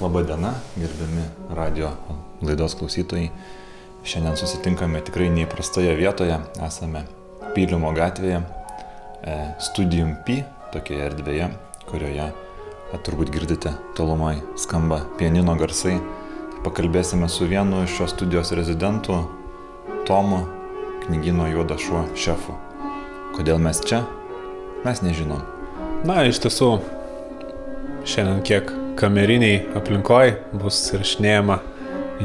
Labadiena, gerbiami radio laidos klausytojai. Šiandien susitinkame tikrai neįprastoje vietoje. Esame Pylimo gatvėje, e, Studium P, tokioje erdvėje, kurioje a, turbūt girdite tolumai skamba pianino garsai. Pakalbėsime su vienu iš šios studijos rezidentų, Tomu, knygino Juoda šuo šefu. Kodėl mes čia? Mes nežinom. Na, iš tiesų, šiandien kiek kameriniai aplinkoj bus įrašinėjama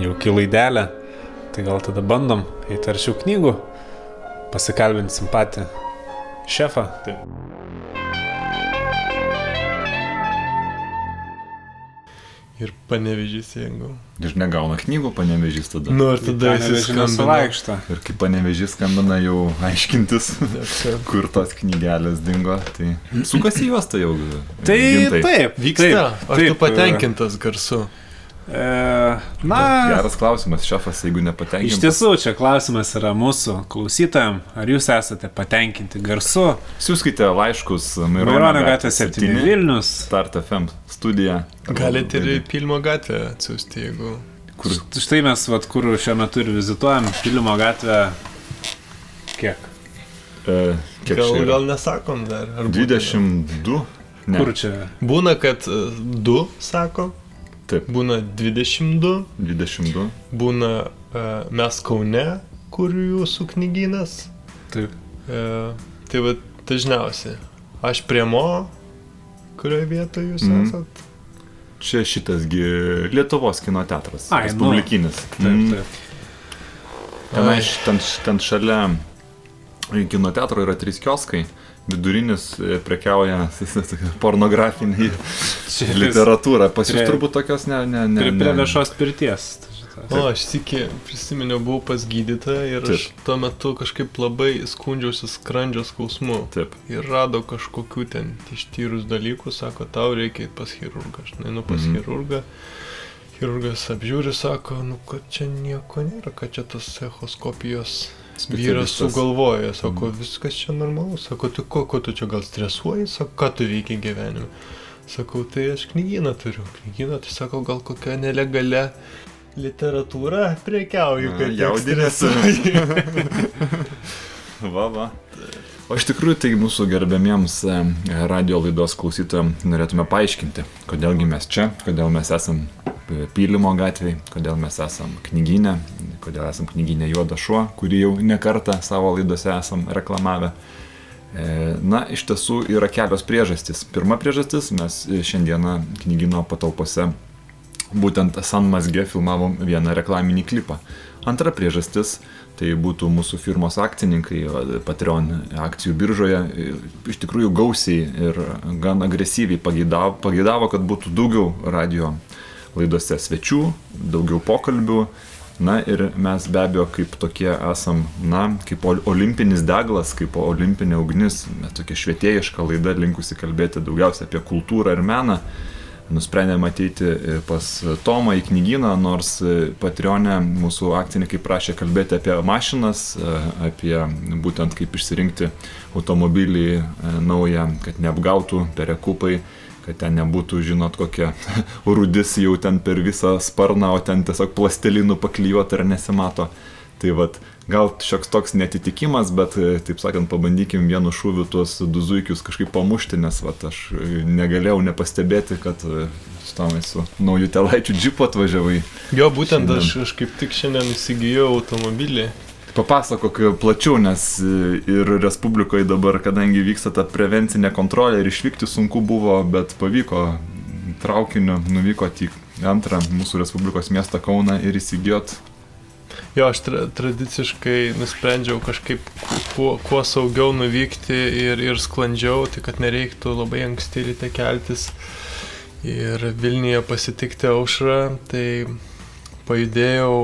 jauki laidelė, tai gal tada bandom arčiau knygų, pasikalbinsim patį šefą. Taip. Ir panevežys, jeigu. Ir negauna knygų panevežys tada. Nu, ir tada jis skambina. suvaikšto. Ir kai panevežys skambina jau aiškintis, kur tos knygelės dingo, tai sukasi juos tai jau. Tai gintai. taip, Vyksta. Taip, Ar tu taip, patenkintas garsu? E, na, Geras klausimas, šefas, jeigu Iš nepatenkintas. tiesų, čia klausimas yra mūsų klausytojams, ar jūs esate patenkinti garsu. Siūskite laiškus Maironio gatvė 7 Vilnius. Start FM studija. Galite ir į Pilmo gatvę atsiųsti, jeigu. Kur? Štai mes, vat, kur šiuo metu ir vizituojam, Pilimo gatvę. Kiek? E, kiek Gal, yra? gal nesakom dar. Ar būtų- 22? Ne. Kur čia? Būna, kad 2 sako, Taip, būna 22, 22. būna uh, mes Kaune, kur jūsų knyginas. Taip. Uh, tai va dažniausiai. Aš prie Mo, kurioje vietoje jūs Mhm. mm. esat. Čia šitasgi Lietuvos kino teatras. Ai, nu. Respublikinis. Taip, Mm. taip. Tenai, š- ten, ten šalia kino teatro yra trys kioskai. Vidurinis e, prekiauja pornografinį literatūrą. Pas jūs turbūt tokios ne... ne, ne, Prie, prie ne. viešos pirties. O, aš tikį prisiminiau, buvau pas gydytoją ir aš Taip. tuo metu kažkaip labai skundžiausi skrandžio skausmu. Taip. Ir rado kažkokių ten ištyrus dalykų, sako, tau reikia pas chirurgą. Aš einu pas mhm. chirurgą. Chirurgas apžiūri, sako, nu, kad čia nieko nėra, kad čia tas echoskopijos vyras sugalvoja. Sako, viskas čia normalu. Sako, tu ko, ko tu čia gal stresuoji, sako, ką tu veikia gyvenime. Sakau, tai aš knygyną turiu. Knygyną, tai sako, gal kokią nelegalę literatūrą prekiauju, A, kad stresuoji. Va, va. O iš tikrųjų, tai mūsų gerbėmiems e, radio laidos klausytojams norėtume paaiškinti, kodėlgi mes čia, kodėl mes esam Pylimo gatvėje, kodėl mes esam knyginė, kodėl esam knyginė Juoda šuo, kurį jau nekartą savo laidose esam reklamavę. E, Na, iš tiesų yra kelios priežastys. Pirma priežastis, mes šiandieną knygino patalpose būtent San Mazge filmavom vieną reklaminį klipą. Antra priežastis tai būtų mūsų firmos akcininkai Patreon akcijų biržoje e, iš tikrųjų gausiai ir gan agresyviai pageidavo, pageidavo kad būtų daugiau radio laidose svečių, daugiau pokalbių. Na ir mes be abejo kaip tokie esam, na, kaip ol- olimpinis deglas, kaip olimpinė ugnis, tokia švietėjiška laida linkusi kalbėti daugiausia apie kultūrą ir meną nusprendėme ateiti e, pas Tomą į knygyną, nors e, Patreonė mūsų akcininkai prašė kalbėti apie mašinas, e, apie būtent kaip išsirinkti automobilį naują, kad neapgautų perekupai, kad ten nebūtų, žinot, kokia rudis jau ten per visą sparną, o ten tiesiog plastelinų paklijuota ir nesimato. Tai vad, gal šioks toks netitikimas, bet, e, taip sakant, pabandykim vienu šūviu tuos du zuikius kažkaip pamušti, nes vat, aš e, negalėjau nepastebėti, kad e, tomai su nauju telaičiu džipu atvažiavai. Jo, būtent Šiandien. aš, aš kaip tik šiandien įsigijau automobilį. Papasakok plačiau, nes e, ir Respublikoje dabar, kadangi vyksta ta prevencinė kontrolė ir išvykti sunku buvo, bet pavyko. Traukiniu, nuvyko į antrą mūsų Respublikos miestą Kauną ir įsigijot. Jo, aš tra tradiciškai nusprendžiau kažkaip kuo, kuo saugiau nuvykti ir, ir sklandžiau, tai kad nereiktų labai anksti ryte keltis ir Vilniuje pasitikti aušrą, tai pajudėjau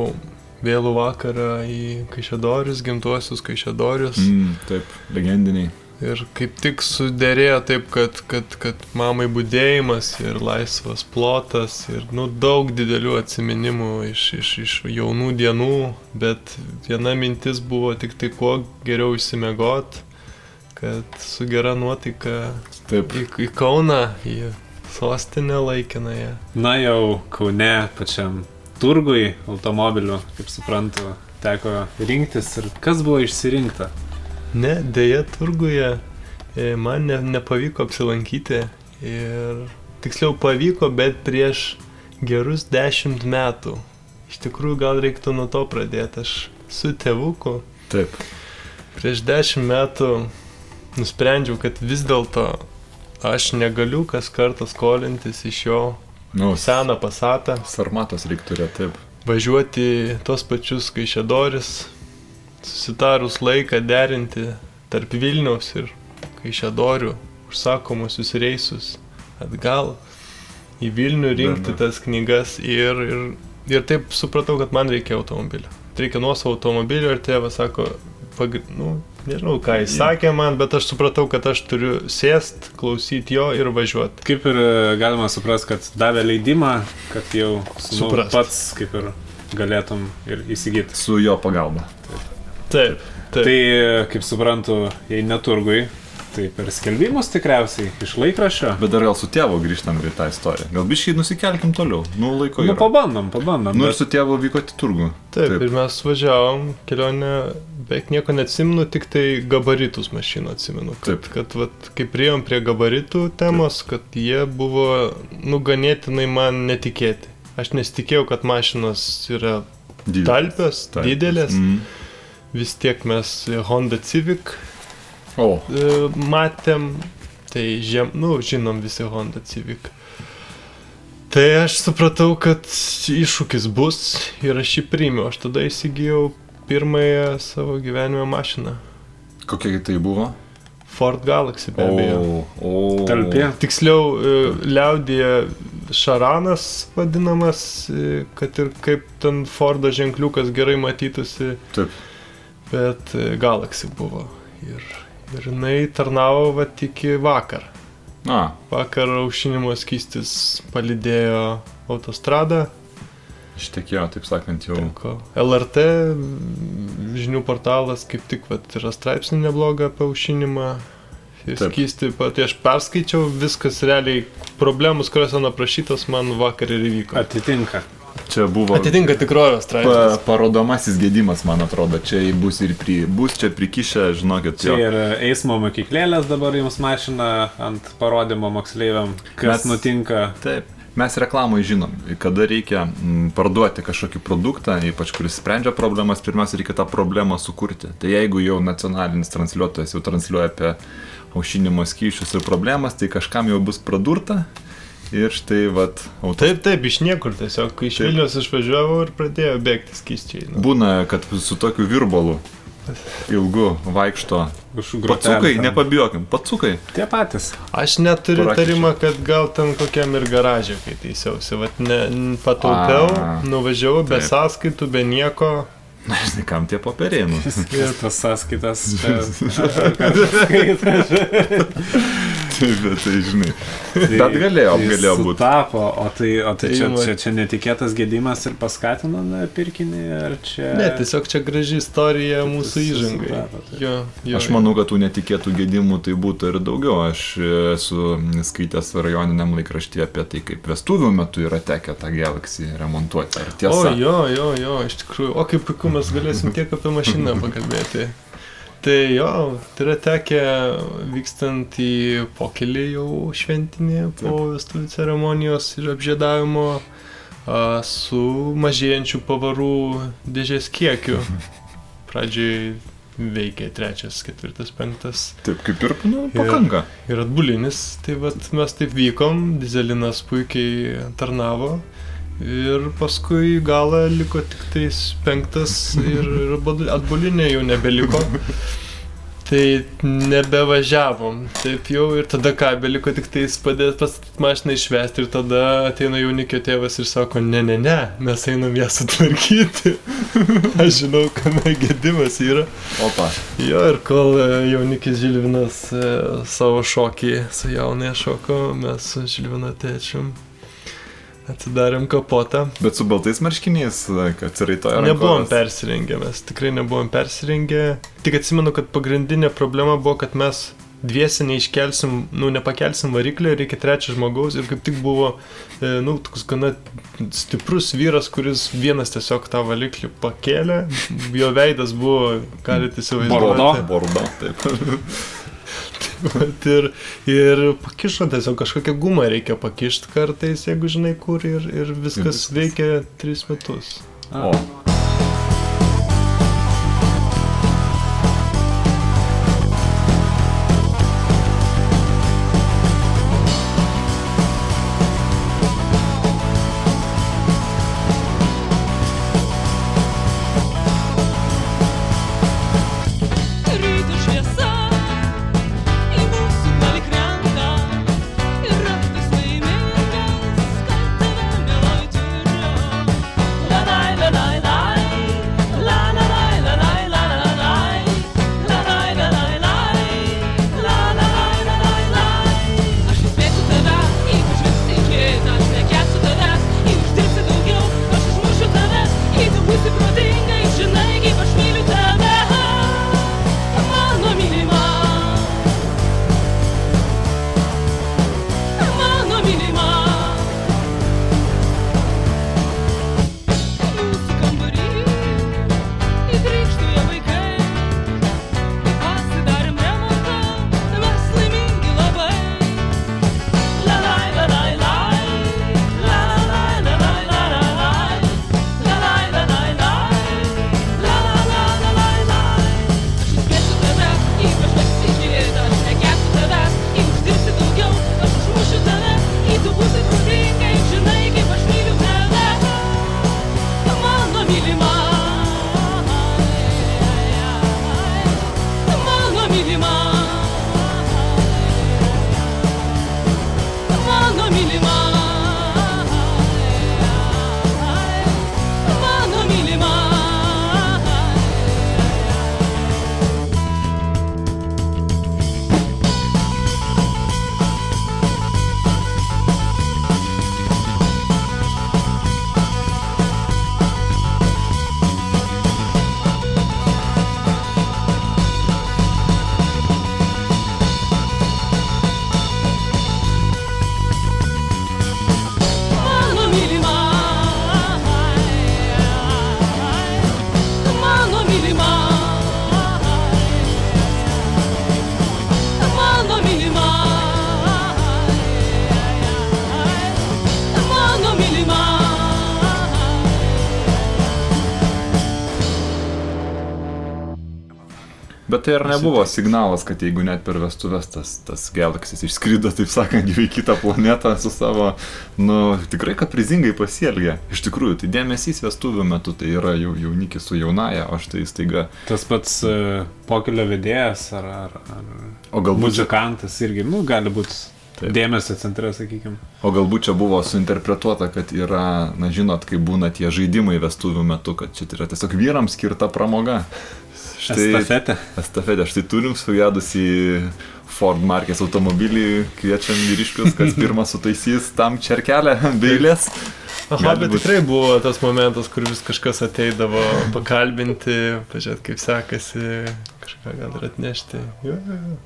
vėlų vakarą į Kaišėdorius, gimtuosius Kaišėdorius. Mm, taip, legendiniai. Ir kaip tik sudėrėjo taip, kad, kad, kad mamai būdėjimas ir laisvas plotas ir nu, daug didelių atsiminimų iš, iš, iš jaunų dienų, bet viena mintis buvo tik tai kuo geriau išsimiegot, kad su gera nuotaika Taip. į, į Kauną, į Sostinė laikinoje. Na jau Kaune pačiam turgui automobilių, kaip suprantu, teko rinktis ir kas buvo išsirinkta. Ne, dėja, turguje e, man ne, nepavyko apsilankyti ir tiksliau pavyko, bet prieš gerus dešimt metų. Iš tikrųjų, gal reiktų nuo to pradėti. Aš su tėvuku Taip. prieš dešimt metų nusprendžiau, kad vis dėlto aš negaliu kas kartą skolintis iš jo Nu, seną pasatą, sarmatos reiktų turėti, taip. važiuoti tos pačius kaišėdoris, susitarus laiką derinti tarp Vilniaus ir kaišėdorių užsakomusius reisus atgal į Vilnių rinkti Bene. tas knygas ir, ir, ir taip supratau, kad man reikia automobilio. Reikia nuosavo automobilio ir tėvas sako, pagri... nu, nežinau ką jis sakė man, bet aš supratau, kad aš turiu sėst, klausyti jo ir važiuoti. Kaip ir e, galima suprasti, kad davė leidimą, kad jau nu, pats kaip ir galėtum ir įsigyti. Su jo pagalba. Taip, taip. Tai, e, kaip suprantu, jei neturgui, tai per skelbimus tikriausiai iš laikraščio. Bet dar gal su tėvu grįžtam į tą istoriją. Gal biškai nusikelkim toliau. Nu, laiko Nu, yra. pabandom, pabandom. Nu, ir bet- su tėvu vyko į turgų. Taip, Taip, ir mes važiavom, kelionę, beveik nieko neatsimenu, tik tai gabaritus mašinų atsimenu. Kad, Taip. kad vat, kai priejom prie gabaritų temos, kad jie buvo, nu, ganėtinai man netikėti. Aš nesitikėjau, kad mašinos yra Didelis. talpios, Talpios. didelės. Mm. Vis tiek mes Honda Civic O, e, matėm, tai žem, nu, žinom visi Honda Civic. Tai aš supratau, kad iššūkis bus ir aš jį priimiau. Aš tada įsigijau pirmąją savo gyvenimo mašiną. kokia tai buvo? Ford Galaxy be abejo. O, o. Talpi. Tiksliau, e, liaudėje Šaranas vadinamas, e, kad ir kaip ten Fordo ženkliukas gerai matytųsi, Taip. bet Galaxy buvo. Ir, ir jinai tarnavo va iki vakar. A, Vakar aušinimo skystis palidėjo autostradą. ištekėjo, taip sakant, jau. Teko. LRT mm, žinių portalas kaip tik vat, yra straipsnį neblogą apie aušinimą. Ir skysti, tai aš perskaičiau, viskas realiai, problemos, kurios ten aprašytos, man vakar ir įvyko. Atitinka. Čia buvo Atitinka tikrovės pa, straipsnis. parodomasis gedimas, man atrodo. Čia bus ir pri, bus čia prikišę, žinokit, Čia jo. ir eismo mokyklėlės dabar jums mašina ant parodymo moksleiviam, kas Mes- nutinka. Taip. Mes reklamai žinom, kada reikia mm, parduoti kažkokį produktą, ypač kuris sprendžia problemas, pirmiausia reikia tą problemą sukurti. Tai jeigu jau nacionalinis transliuotojas jau transliuoja apie aušinimo skyšius ir problemas, tai kažkam jau bus pradurta ir štai vat auto. Taip, taip, iš niekur tiesiog, iš Taip. Vilnius išvažiavau ir pradėjo bėgti skysčiai. Nu. Būna, kad su tokiu virbolu ilgu vaikšto. Grotelę. nepabijokim, pacukai. Tie patys. Aš neturiu tarimą, kad gal ten kokiam ir garažė, kai teisiausi. Vat ne, pataupiau, A. nuvažiavau be sąskaitų, be nieko. Na, žinai, kam tie popierėjai. Nu. Ir tas sąskaitas. Taip, bet tai žinai. Bet galėjo, tai galėjo būti. Sutapo, o tai, o tai, Tai čia, čia, čia netikėtas gėdimas ir paskatino na, pirkinį, ar čia... Ne, tiesiog čia graži istorija mūsų Jūs įžangai. supratot. Jo, jo, Aš manau, kad tų netikėtų gedimų tai būtų ir daugiau. Aš esu skaitęs rajoniniam laikraštyje apie tai, kaip vestuvių metu yra tekę tą Galaxy remontuoti. Ar O, tiesa? jo, jo, jo, iš tikrųjų. O kaip puiku mes galėsim tiek apie mašiną pakalbėti. Tai jo, tai yra tekę vykstant į pokelį jau šventinį po vestuvių ceremonijos ir apžėdavimo su mažėjančiu pavarų dėžės kiekiu. Pradžiai veikė trečias, ketvirtas, penktas Taip, kaip ir, nu, Ir- pakanka. ir atbulinis. Tai vat mes taip vykom, dizelinas puikiai tarnavo. Ir paskui galą liko tik tais penktas ir, ir atbul- atbulinė jau nebeliko. Tai nebevažiavom. Taip jau ir tada ką, beliko tik tais padėti pas mašiną išvesti ir tada ateina jaunikio tėvas ir sako, ne, ne, ne, mes einam ją sutvarkyti. Aš žinau, kame gedimas yra. Opa. Jo, ir kol e, jaunikis Žilvinas e, savo šokį su jaunai šoko, mes su Žilvino tėčium atidarėm kapotą. Bet su baltais marškiniais, kad atsiraitoja. Nebuvom persirengę, mes tikrai nebuvom persirengę. Tik atsimenu, kad pagrindinė problema buvo, kad mes dviesi neiškelsim, nu, nepakelsim variklio, reikia trečio žmogaus ir kaip tik buvo, e, nu, toks gana stiprus vyras, kuris vienas tiesiog tą variklį pakėlė, jo veidas buvo, galite įsivaizduoti. Bordo, taip. Ir, ir pakišo tiesiog kažkokią gumą reikia pakišti kartais, jeigu žinai kur ir, ir viskas viskas. veikia tris metus. O, Bet tai ar nebuvo signalas, kad jeigu net per vestuvės tas, tas galaxis išskrido, taip sakant, į kitą planetą su savo, nu, tikrai kaprizingai pasielgė. Iš tikrųjų, tai dėmesys vestuvių metu tai yra jau jaunikis su jaunaja, o štai staiga. Tas pats uh, pokelio vedėjas ar, ar, ar O galbūt, muzikantas irgi, nu, gali būti Taip. dėmesio centre, sakykime. o galbūt čia buvo suinterpretuota, kad yra, na žinot, kai būna tie žaidimai vestuvių metu, kad čia yra tiesiog vyrams skirta pramoga. Estafetė. Estafetė, štai turim sugedusi Ford markės automobilį, kviečiam vyriškius, kas pirmas sutaisys tam čerkelę beilės. Aha, bet būt. tikrai buvo tas momentas, kur vis kažkas ateidavo pakalbinti, pažiūrėti, kaip sekasi, kažką gal ir atnešti. Jo, jo, jo.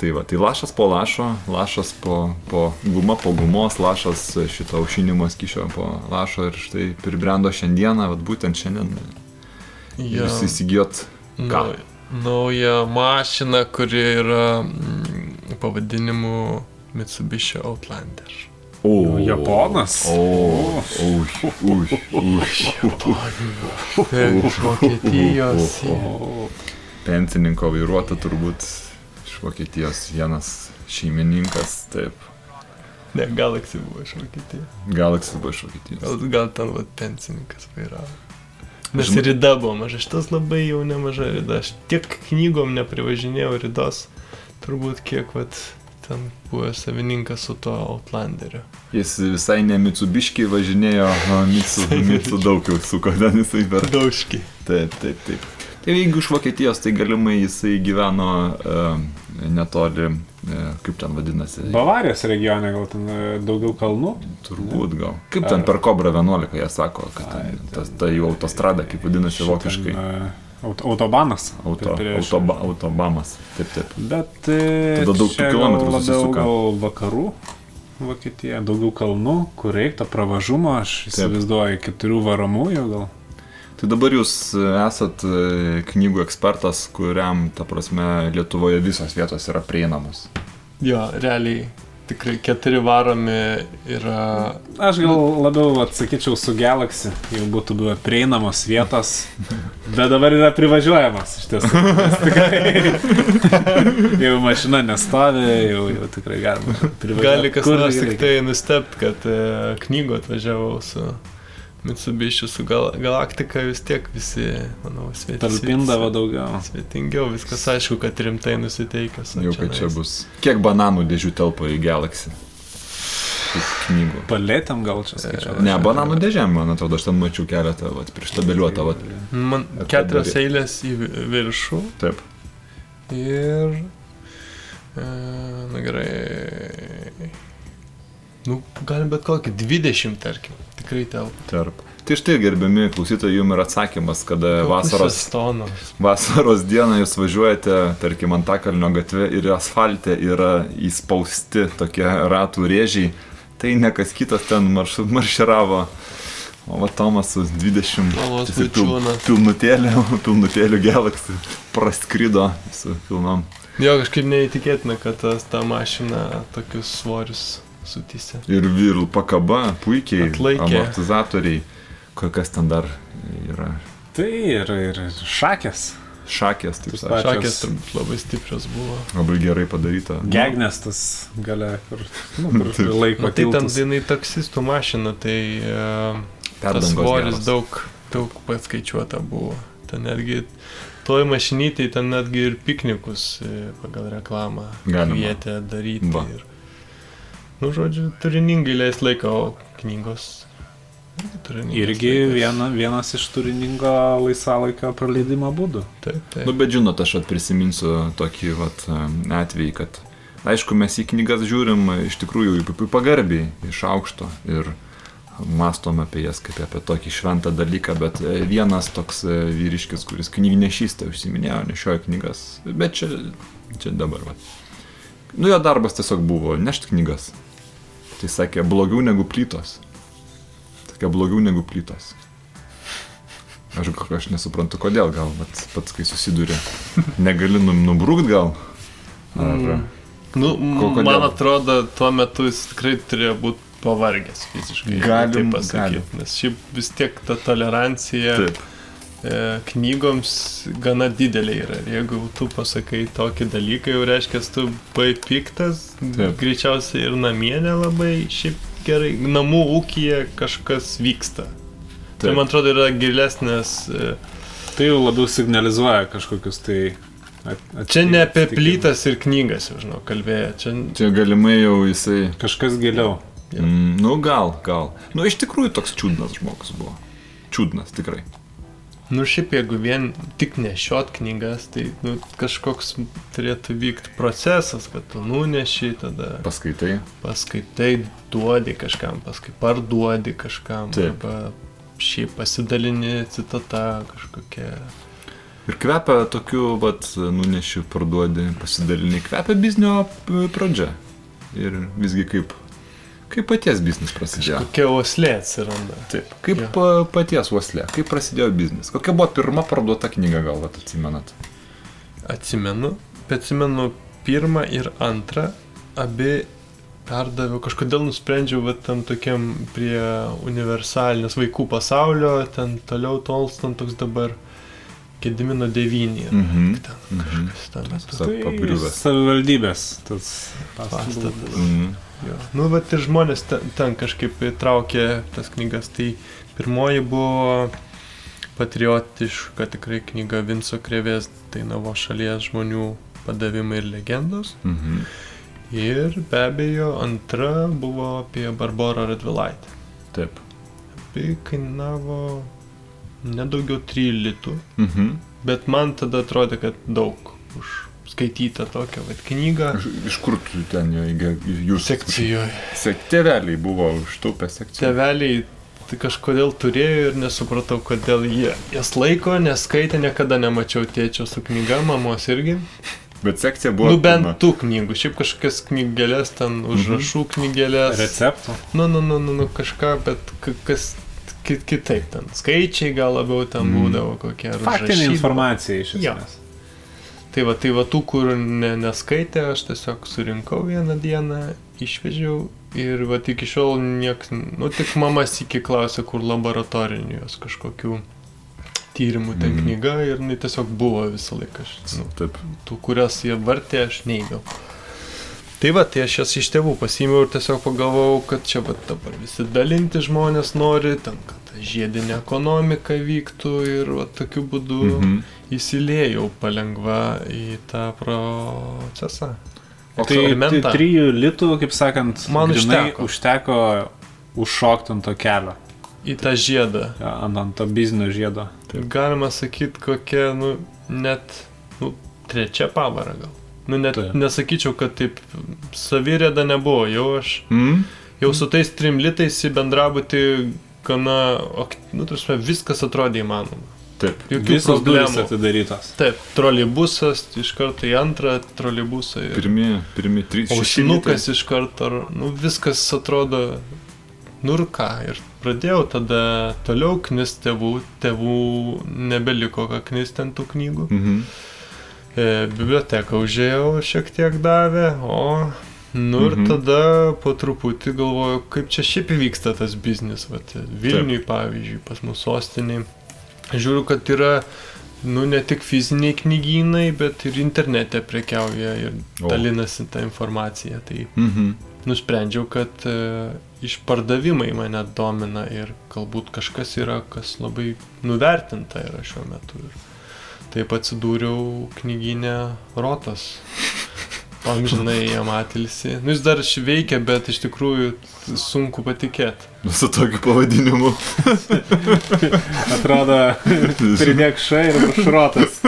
Tai va, tai lašas po lašo, lašas po, po guma po gumos, lašas šito aušinimo skyšio po lašo ir štai pribrendo šiandieną, vat būtent šiandien Jo. jūs įsigijot ką? Nau- Naują mašiną, kuri yra mm, pavadinimu Mitsubishi Outlander. O, Japonas? O, už, už, už. Iš Vokietijos. Pensininko vairuota turbūt iš Vokietijos vienas šeimininkas, taip. Ne, Galaxy buvo iš Vokietijos. Galaxy buvo iš Vokietijos. Gal, gal ten va pensininkas vairavo. Nes Žinai- ir rida buvo maža, šitas labai jau nemaža rida. Aš tiek knygom neprivažinėjau ridos, turbūt kiek vat ten buvo savininkas su to Outlanderiu. Jis visai ne Mitsubiškiai važinėjo, o Mitsu, Mitsu daug jau suko ten jisai per. Dauškiai. Taip, taip, taip. Tai jeigu iš Vokietijos, tai galimai jisai gyveno uh, netoli, uh, kaip ten vadinasi. Bavarijos regione gal ten e, daugiau kalnų. Turbūt gal. Kaip ten per Kobra 11 jie sako, kad ten, tas, ta jų autostrada, kaip vadinasi vokiškai. Ten, e, Aut, autobanas. Auto, Prieš- autoba, autobamas. Taip, taip. Bet e, Tada daug kilometrų susisuka. gal vakarų Vokietija, daugiau kalnų, kur reikia pravažumo, aš įsivaizduoju keturių varomųjų gal. Tai dabar jūs e, esat e, knygų ekspertas, kuriam, ta prasme, Lietuvoje visos vietos yra prieinamos. Jo, realiai tikrai keturi varomi yra Aš gal labiau atsakyčiau su Galaxy, jau būtų buvę prieinamos vietos, bet dabar yra privažiuojamas iš tiesų. Tikrai, jau mašina nestovi, jau, jau tikrai galima privažiuoti. Gali kas nors tik tai nustebt, kad e, knygų atvažiavau su Mitsubishi, su gal, Galaktika vis tiek visi, manau, sveti. Talpindavo daugiau. Svetingiau, viskas aišku, kad rimtai nusiteikęs. Jau kad čia bus. Kiek bananų dėžių telpa į Galaxy? Knygų. Palėtėm gal čia skaičiau. Ne, bananų dėžėm, man atrodo, aš ten mačiau keletą, vat, prištabeliuotą, vat. Man keturios eilės į vi- viršų Taip. ir... E, na gerai. Nu, galim bet kokį 20, tarkim. Tikrai telpa. Tarp. Tai štai, gerbiami klausytojai, jums yra atsakymas, kada vasaros, vasaros dieną jūs važiuojate, tarkim, Antakalnio gatve ir asfalte yra įspausti tokie ratų rėžiai, tai ne kas kitas ten marš, marširavo. O va Tomas su 20 Olos tiesiog pil, Vaičiūnas. pilnutėlė, pilnutėlių Galaxy praskrido su pilnom. Jo, kažkaip neįtikėtina, kad tas, ta mašina tokius svorius sutysė. Ir vir pakaba puikiai, Atlaikė. amortizatoriai, ko- kas ten dar yra. Tai ir, ir šakės. Šakės, taip sakant. Šakės turbūt labai stiprios buvo. Labai gerai padaryta. Gegnės tas gale, kur, nu, kur Taip. laiko Na tai ten jinai taksistų mašina, tai uh, tas svoris daug, daug paskaičiuota buvo. Ten netgi toj mašinytėj ten netgi ir piknikus e, pagal reklamą kvietė daryti. Va. Ir, nu, žodžiu, turiningai leis laiką, o knygos. irgi viena, vienas iš turiningo laisvalaikio praleidimo būdų. Taip, taip. Nu, bet žinot, aš prisiminsiu tokį vat, atvejį, kad aišku, mes į knygas žiūrim iš tikrųjų pagarbiai, iš aukšto ir mastom apie jas kaip apie tokį šventą dalyką, bet e, vienas toks e, vyriškis, kuris knygnešystę užsiminėjo, nešiojo knygas, bet čia, čia dabar. Va. Nu, jo darbas tiesiog buvo nešti knygas. Tai sakė, blogiau negu plytos. Sakė, blogiau negu plytos. Aš, aš nesuprantu, kodėl, gal vat, pats, kai susiduri, negali nu- nubrūkt gal. Ar, Mm. Nu, Ko- kodėl? man atrodo, tuo metu jis tikrai turėjo būti pavargęs fiziškai. Galim- taip pasakyt. Nes šiaip vis tiek ta tolerancija Taip. E, knygoms gana didelė yra. Ir jeigu tu pasakai tokį dalyką, jau reiškia, tu buvai piktas, Taip. greičiausiai ir namie nelabai, šiaip gerai, namų ūkija kažkas vyksta. Tai Taip. man atrodo yra gilesnės. E, Tai jau labiau signalizuoja kažkokius tai... At, čia ne apie plytas ir knygas, žinau, kalbėjo. Čia, Čia galimai jau jisai. Kažkas giliau. Mm, nu, gal, gal. Nu, iš tikrųjų toks čiūdnas žmogus buvo. Čiūdnas, tikrai. Nu šiaip jeigu vien tik nešiot knygas, tai nu, kažkoks turėtų vykti procesas, kad tu nuneši, tada Paskaitai. paskaitai, duodi kažkam, paskui parduodi kažkam, Taip. arba šiaip pasidalini citata kažkokia. Ir kvepia tokiu, vat, nuneši, parduodi, pasidalini. Kvepia biznio pradžia. Ir visgi kaip, kaip paties biznis prasidėjo. Kokia oslė atsiranda. Taip. Kaip Jo. pa, paties uoslė, kaip prasidėjo biznis. Kokia buvo pirma parduota knyga, gal atsimenat? Atsimenu, bet atsimenu pirmą ir antrą, abi perdaviau, kažkodėl nusprendžiau, va tam tokiam prie universalinės vaikų pasaulio, ten toliau tolstant toks dabar Gedimino 9. Mhm. Ten Mhm. kažkas ten metu. Sa- Tai savivaldybės tas Pastatas. Mhm. Jo. Nu, bet ir žmonės ten, ten kažkaip traukė tas knygas. Tai pirmoji buvo patriotiška tikrai knyga Vinco Krevės Dainavo šalies žmonių padavimai ir legendos. Mhm. Ir be abejo antra buvo apie Barbarą Radvilaitę. Taip. Tai kainavo nedaugiau 3 litų, Mhm. bet man tada atrodė, kad daug už skaitytą tokią vat, knygą. Iš, iš kur tu ten jūs Sekcijoje. Sek, tėveliai buvo užtupę sekciją. Teveliai tai kažkodėl turėjo ir nesupratau, kodėl jie jas laiko, neskaitė, niekada nemačiau tėčio su knyga, mamos irgi. Bet sekcija buvo. Nu bent pilna. tų knygų, šiaip kažkokias knygelės, ten užrašų knygelės. Receptų. Nu, nu, nu, nu, nu kažką, bet kas ki kitaip ten. Skaičiai gal labiau ten Mm. būdavo kokie. Faktinė užrašydavo. informacija iš esmės. Tai va, tai va tų, kur ne, neskaitė, aš tiesiog surinkau vieną dieną, išvežiau ir va iki šiol nieks, nu tik mamas iki klausė, kur laboratorinių jos kažkokių tyrimų ten Mhm. knyga ir jinai tiesiog buvo visą laiką. Aš, nu, Taip. tų, kurias jie vartė, aš neįgiau. Tai va, tai aš jas iš tėvų pasiėmiau ir tiesiog pagalvojau, kad čia va dabar visi dalinti žmonės nori, ten, kad žiedinė ekonomika vyktų ir va tokiu būdu Mhm. įsiliejau palengva į tą procesą. Tai, tai Eksperimentą. trijų litų, kaip sakant, Man užteko. užteko užšokti ant to kelio, Į tą žiedą. Ja, ant, ant to biznio žiedo. Tai galima sakyti, kokia, nu, net, nu, trečia pavara gal. Nu, net Taip. nesakyčiau, kad taip savirėda nebuvo. Jau aš, Mm? jau su tais trim litais į bendrabutį gana, nu, tarsi, viskas atrodė įmanoma. Taip. Jokių Visos durys atidarytos. Taip, troleibusas iš karto į antrą troleibusą. ir- Pirmi, pirmi trys. šeši Ausinukas iš karto, ar- nu viskas atrodo, nu ir ką. Ir pradėjau tada toliau knis tėvų, tėvų nebeliko ką knis ten tų knygų. Mhm. E, biblioteką užėjau, šiek tiek davė, o... Nu ir Mhm. tada po truputį galvoju, kaip čia šiaip vyksta tas biznis, vat, Vilniui pavyzdžiui, pas mus sostiniai. Žiūriu, kad yra, nu ne tik fiziniai knygynai, bet ir internete prekiauja ir O. dalinasi tą informaciją. Tai Mhm. nusprendžiau, kad e, išpardavimai mane domina ir galbūt kažkas yra, kas labai nuvertinta yra šiuo metu. Ir taip atsidūriau knyginę Rotas. Amžinai jam atilsi. Nu, jis dar veikia, bet iš tikrųjų sunku patikėti. Nu, Su tokiu pavadinimu. Atrodo, pridėk šai ir šrotas.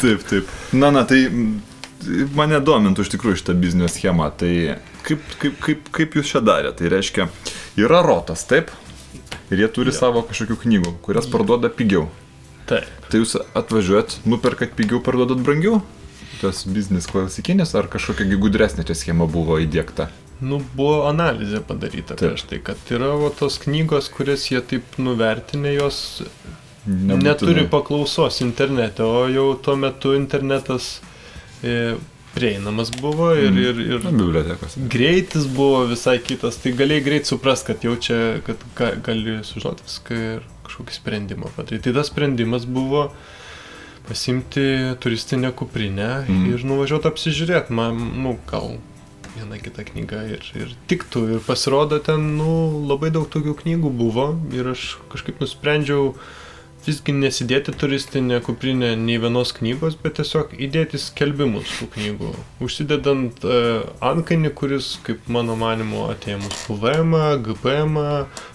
Taip, taip. Na, na, tai mane domintų iš tikrųjų šitą biznio schemą. Tai kaip, kaip, kaip, kaip jūs čia darėte? Tai reiškia, yra rotas, taip? Ir jie turi Jo. savo kažkokių knygų, kurias parduoda pigiau. Taip. Tai jūs atvažiuojat, nuperkat pigiau, parduodat brangiau? Tas biznis klasikinis ar kažkokia gudresnė čia schema buvo įdėkta? Nu, buvo analizė padaryta prieš tai, kad yra va, tos knygos, kurias jie taip nuvertinę, jos Nebūtinai. neturi paklausos internete, o jau tuo metu internetas e, prieinamas buvo ir, Mm. ir, ir bibliotekos. greitis buvo visai kitas, tai galėjai greit suprast, kad jau čia, kad ga, gali sužinoti viską ir kažkokį sprendimą padaryti. Tai tas sprendimas buvo pasimti turistinę kuprinę mm. ir nuvažiuoti apsižiūrėti, man, nu, gal viena kita knyga ir, ir tiktų. Ir pasirodo, ten, nu, labai daug tokių knygų buvo ir aš kažkaip nusprendžiau visgi nesidėti turistinę kuprinę nei vienos knygos, bet tiesiog įdėti skelbimus tų knygų. Užsidedant uh, ankainį, kuris, kaip mano manimo, atėmus PVM, GPM,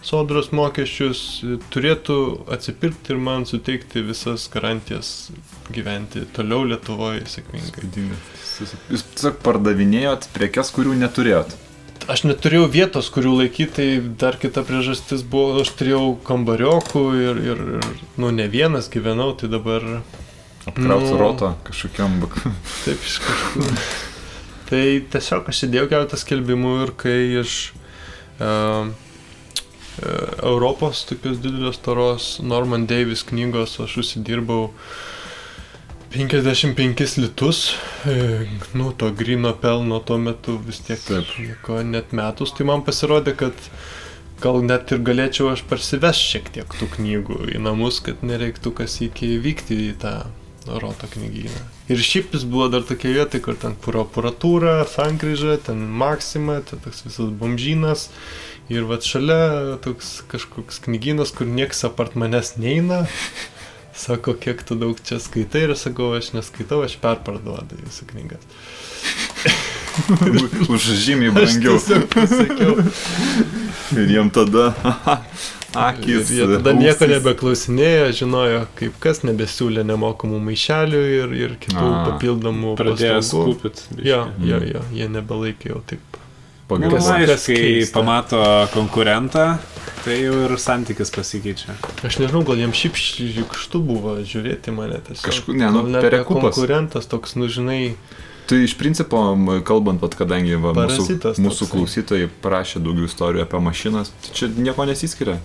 sodros mokesčius, e, turėtų atsipirkti ir man suteikti visas garantijas gyventi toliau Lietuvoje sėkmingai. Jūs tiesiog pardavinėjot prekes, kurių neturėjot. Aš neturėjau vietos, kurių laikyti, tai dar kita priežastis buvo, aš turėjau kambariokų ir, ir, ir nu, ne vienas gyvenau, tai dabar Apkraut Nu. rotą kažkokiam. bak- taip iš kažkur. tai tiesiog aš įdėjau keletą skelbimų ir kai iš uh, Europos tokios didelės taros Norman Davis knygos aš užsidirbau 55 litus, e, nu, to grino pelno tuo metu vis tiek Taip. nieko net metus, tai man pasirodė, kad gal net ir galėčiau aš parsiveš šiek tiek tų knygų į namus, kad nereiktų kas iki vykti į tą roto knygyną. Ir šiaip jis buvo dar tokia vieta, kur ten puro aparatūra, sankryža, ten maksima, ten toks visas bomžynas. Ir va šalia toks kažkoks knygynas, kur nieks apart manęs neina. Sako, kiek tu daug čia skaitai ir aš sakau, aš neskaitau, aš perparduodu jūsų knygas. Už žymiai brangiau. Ir jiem tada Ir akis. jie tada nieko ausys. nebeklausinėjo, žinojo, kaip kas nebesiūlė nemokamų maišelių ir, ir kitų A. papildomų Pradėjo skupit. Jo, jo, Mm. jo, jie nebelaikė jau taip Pagaliau. Kas- kai keista. pamato konkurentą, tai jau ir santykis pasikeičia. Aš nežinau, gal jam šiaip šikštų buvo žiūrėti mane tiesiog. Kažkur- ne, nu, perekupas. Konkurentas toks, nu žinai, Tai iš principo, kalbant, vat, kadangi va, mūsų, mūsų klausytojai prašė daugiau istorijų apie mašinas, tai čia nieko nesiskiria.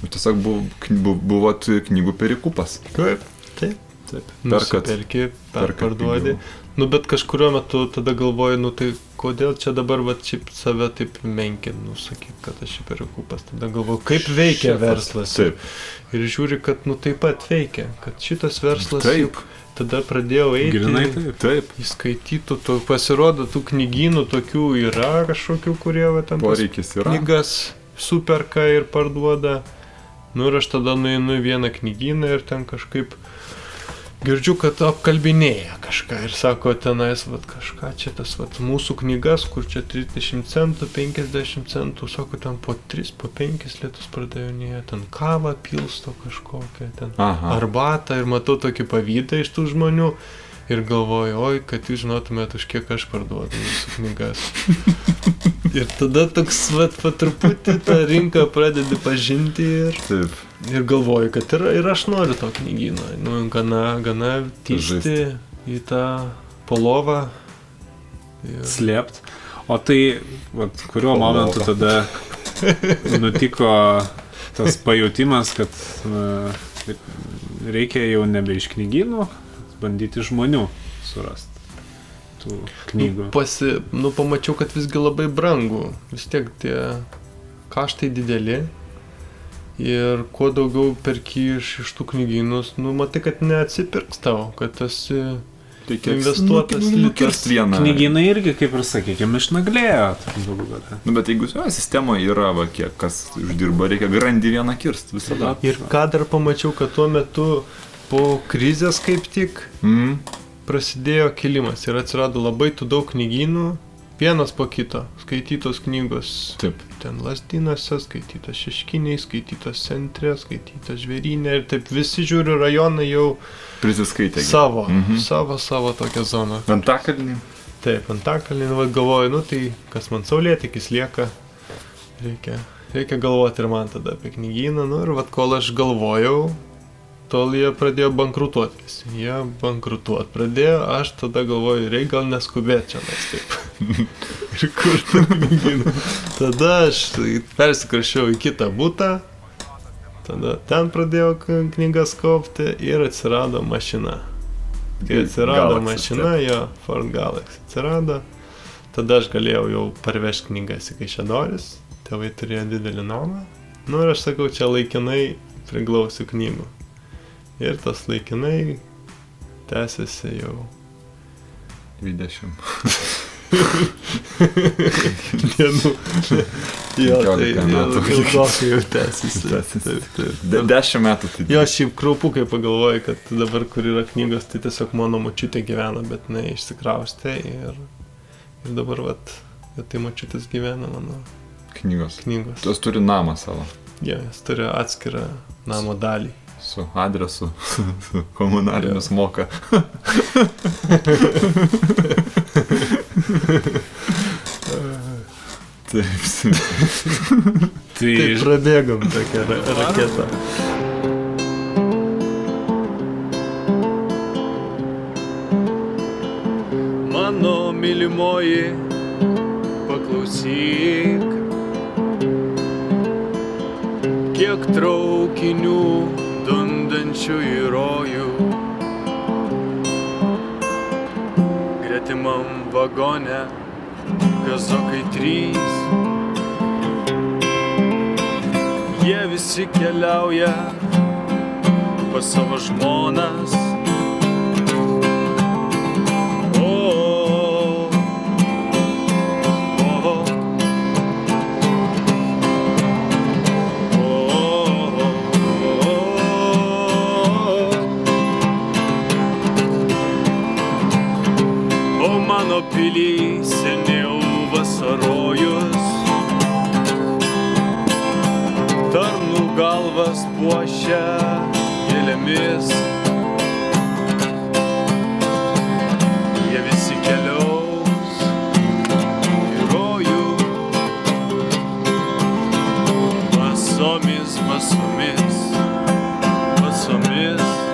Tiesiog buvo, buvot knygų perikupas. kaip. Taip. Taip. Perkat. Perkat perparduodi. Nu, bet kažkurio metu tada galvoju, nu tai kodėl čia dabar va šiaip save taip menkinu, sakyk, kad aš šiaip perikupas. Tada galvoju, kaip veikia Šefas. verslas. Taip. Ir žiūri, kad nu taip pat veikia, kad šitas verslas. Taip. juk Tada pradėjau eiti. Grinai taip. Taip. Įskaitytų, to, pasirodo, tų knygynų tokių yra kažkokių, kurie va, ten Poreikis yra. knygas superka ir parduoda. Nu ir aš tada nueinu į vieną knygyną ir ten kažkaip girdžiu, kad apkalbinėja kažką ir sako tenais, vat, kažką čia tas vat, mūsų knygas, kur čia 30 centų, 50 centų, sako ten po 3, po 5 lietus pardavinėja, ten kavą pilsto kažkokią, ten Aha. arbatą ir matau tokį pavydą iš tų žmonių. Ir galvoju, oi, kad jūs žinotumėt, už kiek aš parduodu jūsų knygas. ir tada toks, vat, po truputį tą rinką pradedi pažinti ir, Taip. Ir galvoju, kad ir, ir aš noriu to knygyno. Nu, gana, gana Žaisti. į tą polovą. Ir... Slėpt. O tai, vat, kuriuo O, momentu tada nutiko tas pajūtimas, kad na, reikia jau nebe iš knygynų, bandyti žmonių surasti tų knygų. Nu, pasi, nu, pamačiau, kad visgi labai brangu. Vis tiek tie kaštai dideli. Ir kuo daugiau perki iš, iš tų knygynus, nu, matai, kad neatsipirks tau, kad esi... Reikia Investuotas nu, litas. nukirst vieną. Knygynai irgi, kaip ir sakykime, išnaglėjo. Nu, bet jeigu jo sistemoje yra, va, kiek kas uždirba, reikia grandį vieną kirst visada. Ir ką dar pamačiau, kad tuo metu po krizės kaip tik Mm. prasidėjo kilimas ir atsirado labai tų daug knygynų, vienas po kito, skaitytos knygos. Taip. Ten lasdynose, skaitytas šeškiniai, skaitytas centre, skaitytas žvėrynė ir taip visi žiūri rajonai jau Prisiskaitė. savo, Mhm. savo, savo tokią zoną. Antakalnį. Taip, antakalnį, nu, galvoju, nu tai kas man saulėtikis lieka, reikia, reikia galvoti ir man tada apie knygyną, nu ir vad kol aš galvojau, tol jie pradėjo bankrutuoti visi. Jie bankrutuoti pradėjo, aš tada galvoju, reikia gal neskubėti čia nes taip. ir kur tą knygyną. Tada aš persikrašiau į kitą būtą, tada ten pradėjau knygas kaupti ir atsirado mašina. Kai atsirado Galaxy, mašina, jo, Ford Galaxy atsirado, tada aš galėjau jau parvežti knygas į Kaišėdoris, tėvai turėjo didelį namą. Nu ir aš sakau, čia laikinai priglausiu knygų. Ir tas laikinai tęsiasi jau 20. dienų. jo, tai 15 jau metų. ilgokai jau tęsiasi. Tęsiasi. Taip, taip. De 10 metų tai. Jo, šiaip kraupu, kai pagalvoju, kad dabar, kur yra knygos, tai tiesiog mano mačiutė gyvena, bet jinai išsikraustė ir, ir dabar, vat, tai mačiutės gyvena mano Knygos. knygos. Tas turi namą savo. Jo, jis turi atskirą namo dalį. Su adresu, su komunalinius moka. Taip. Tai Tai prabėgom tokią ra raketą. Mano mylimoji, paklausyk, kiek traukinių dundančių į rojų. Gretimam vagone, kazokai trys. Jie visi keliauja pas savo žmonas. mano pily seniau vasarojus. Tarnų galvas puošia gėlėmis. Jie visi keliaus į rojų. Basomis, basomis, basomis.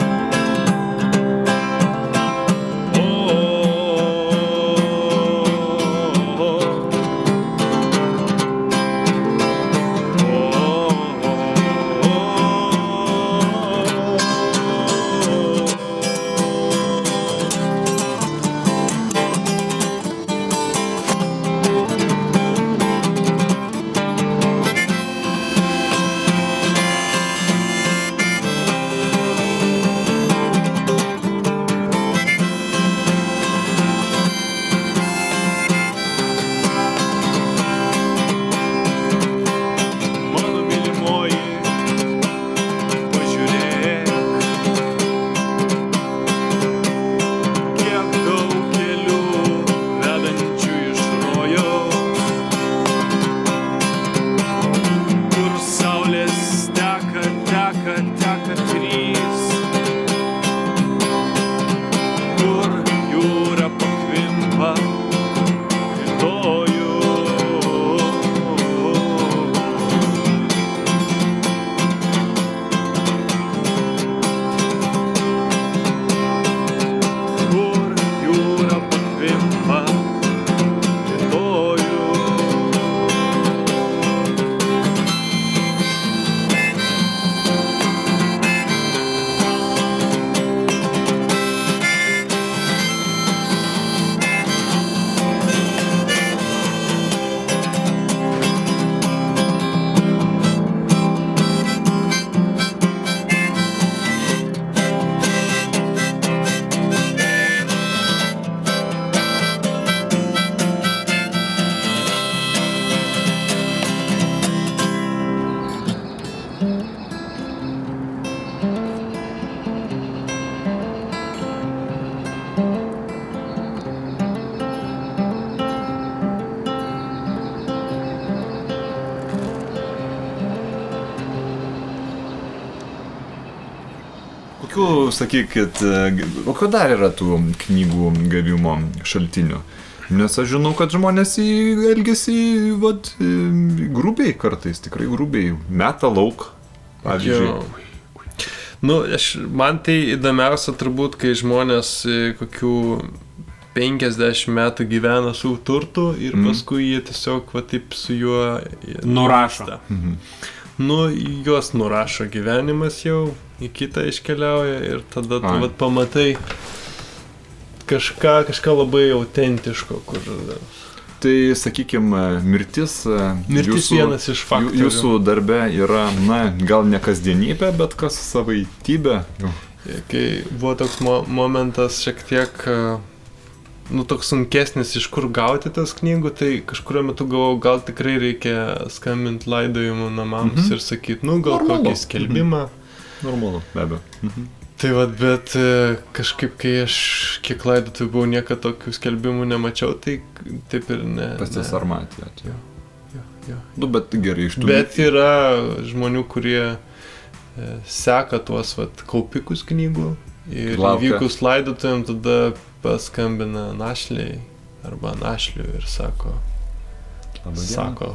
Kokių, sakykit, e, kokio dar yra tų knygų gavimo šaltinių? Nes aš žinau, kad žmonės elgesi, vad, e, grubiai kartais, tikrai grubiai, meta lauk. Pavyzdžiui, Jo. Nu, aš, man tai įdomiausia turbūt, kai žmonės e, kokių 50 metų gyvena su turtu ir Mhm. paskui jie tiesiog va taip su juo Nurašo. Mhm. Nu, juos nurašo gyvenimas jau, į kitą iškeliauja ir tada tu vat, pamatai kažką, kažką labai autentiško, kur Tai, sakykime, mirtis. e, mirtis jūsų, vienas iš faktorių. Jūsų darbe yra, na, gal ne kasdienybė, bet kas savaitybė. Kai buvo toks mo momentas šiek tiek, e, nu, toks sunkesnis, iš kur gauti tas knygų, tai kažkurio metu galvojau, gal tikrai reikia skambinti laidojimų namams Mhm. ir sakyti, nu, gal Normalu. kokį skelbimą. Normalu, be abejo. Mhm. Tai vad, bet e, kažkaip, kai aš kiek laidotų buvau, niekada tokių skelbimų nemačiau, tai taip ir ne. Pasisarmatė. Jo, jo. Nu, bet gerai, iš tų. Bet yra žmonių, kurie e, seka tuos vat, kaupikus knygų ir Laukia. įvykus laidotuvėm tada paskambina našliai arba našliui ir sako, sako,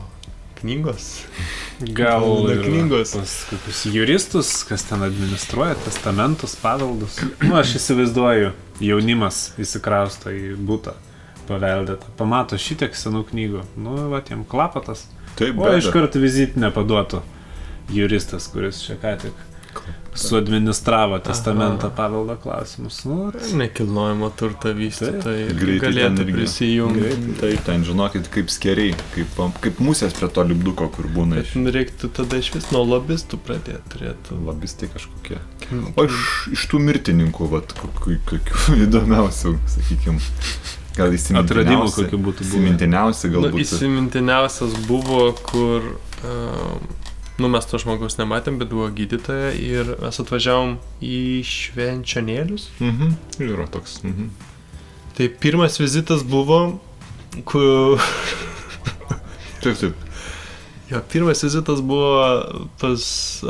knygos. Gal knygos. pas kokius juristus, kas ten administruoja testamentus, paveldus. Nu, aš įsivaizduoju, jaunimas įsikrausto į būtą paveldėtą. Pamato šitiek senų knygų. Nu, va, jiem klapatas. Taip, O iš karto vizitinę paduotų juristas, kuris čia ką tik suadministravo testamentą paveldo klausimus. Nu, Nekilnojamo turto vystytojai Greitai galėtų prisijungti. Taip, ten žinokit, kaip skeriai, kaip, kaip musės prie to lipduko, kur būna Bet iš reiktų tada iš vis nuo lobistų pradėti turėtų. labistai kažkokie. O iš, iš tų mirtininkų, vat, kokių, kokių įdomiausių, sakykime, gal įsimintiniausi. Atradimų kokių būtų buvę. Įsimintiniausi Nu, galbūt. įsimintiniausias buvo, kur, um, nu mes to žmogaus nematėm, bet buvo gydytoja ir mes atvažiavom į švenčionėlius. Mhm. Yra toks. Mhm. Tai pirmas vizitas buvo, kur... Taip, taip. Jo, pirmas vizitas buvo pas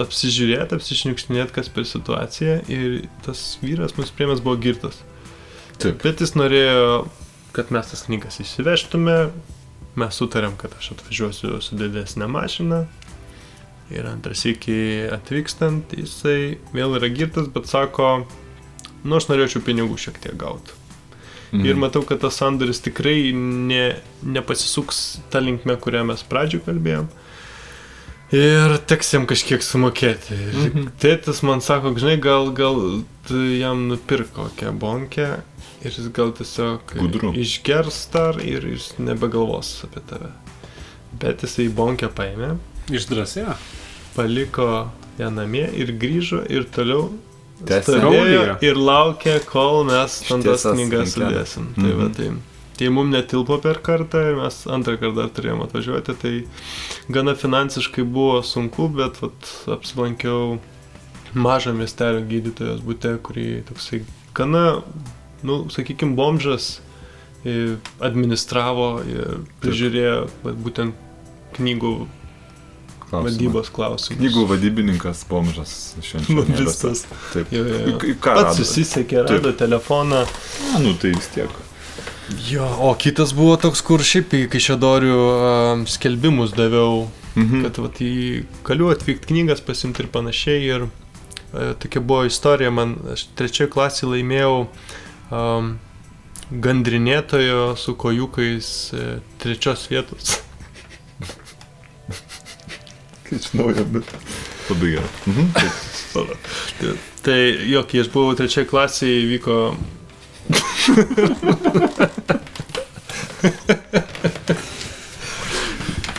apsižiūrėti, apsišniukštinėti, kas per situaciją ir tas vyras mūsų priemės buvo girtas. Taip. Bet jis norėjo, kad mes tas knygas įsivežtume, mes sutarėm, kad aš atvažiuosiu su didesnė mašina Ir antras iki atvykstant, jisai vėl yra girtas, bet sako, nu aš norėčiau pinigų šiek tiek gauti. Mhm. Ir matau, kad tas sandoris tikrai ne, nepasisuks tą linkmę, kurią mes pradžioje kalbėjom. Ir teks jam kažkiek sumokėti. Ir Mhm. tėtis man sako, žinai, gal, gal jam nupirk kokią bonkę ir jis gal tiesiog Gudru. išgers dar ir jis nebegalvos apie tave. Bet jisai bonkę paėmė, Išdrasėjo. Paliko ją namie ir grįžo ir toliau stovėjo ir laukė, kol mes ten tas knygas sudėsim. Tai, va, Mhm. tai, tai mums netilpo per kartą ir mes antrą kartą dar turėjome atvažiuoti. Tai gana finansiškai buvo sunku, bet vat, apsilankiau mažą miestelio gydytojos būte, kurį toksai gana, nu, sakykime, bomžas administravo ir prižiūrėjo būtent knygų Klausimą. vadybos klausimus. Knygų vadybininkas, bomžas švenčių. Visas. Taip. Jo, jo, ką? Pats susisiekė, rado telefoną. A, nu tai vis tiek. Jo, o kitas buvo toks, kur šiaip į Kaišėdorių um, skelbimus daviau, Mhm. kad vat, į kaliu atvykti knygas pasimti ir panašiai. Ir e, tokia buvo istorija, man aš trečioje klasėje laimėjau um, gandrinėtojo su kojukais e, trečios vietos. Kaip žinau, bet. Labai gerai. Mhm. Taip. Tai, tai jo, kai aš buvau trečioje klasėje, įvyko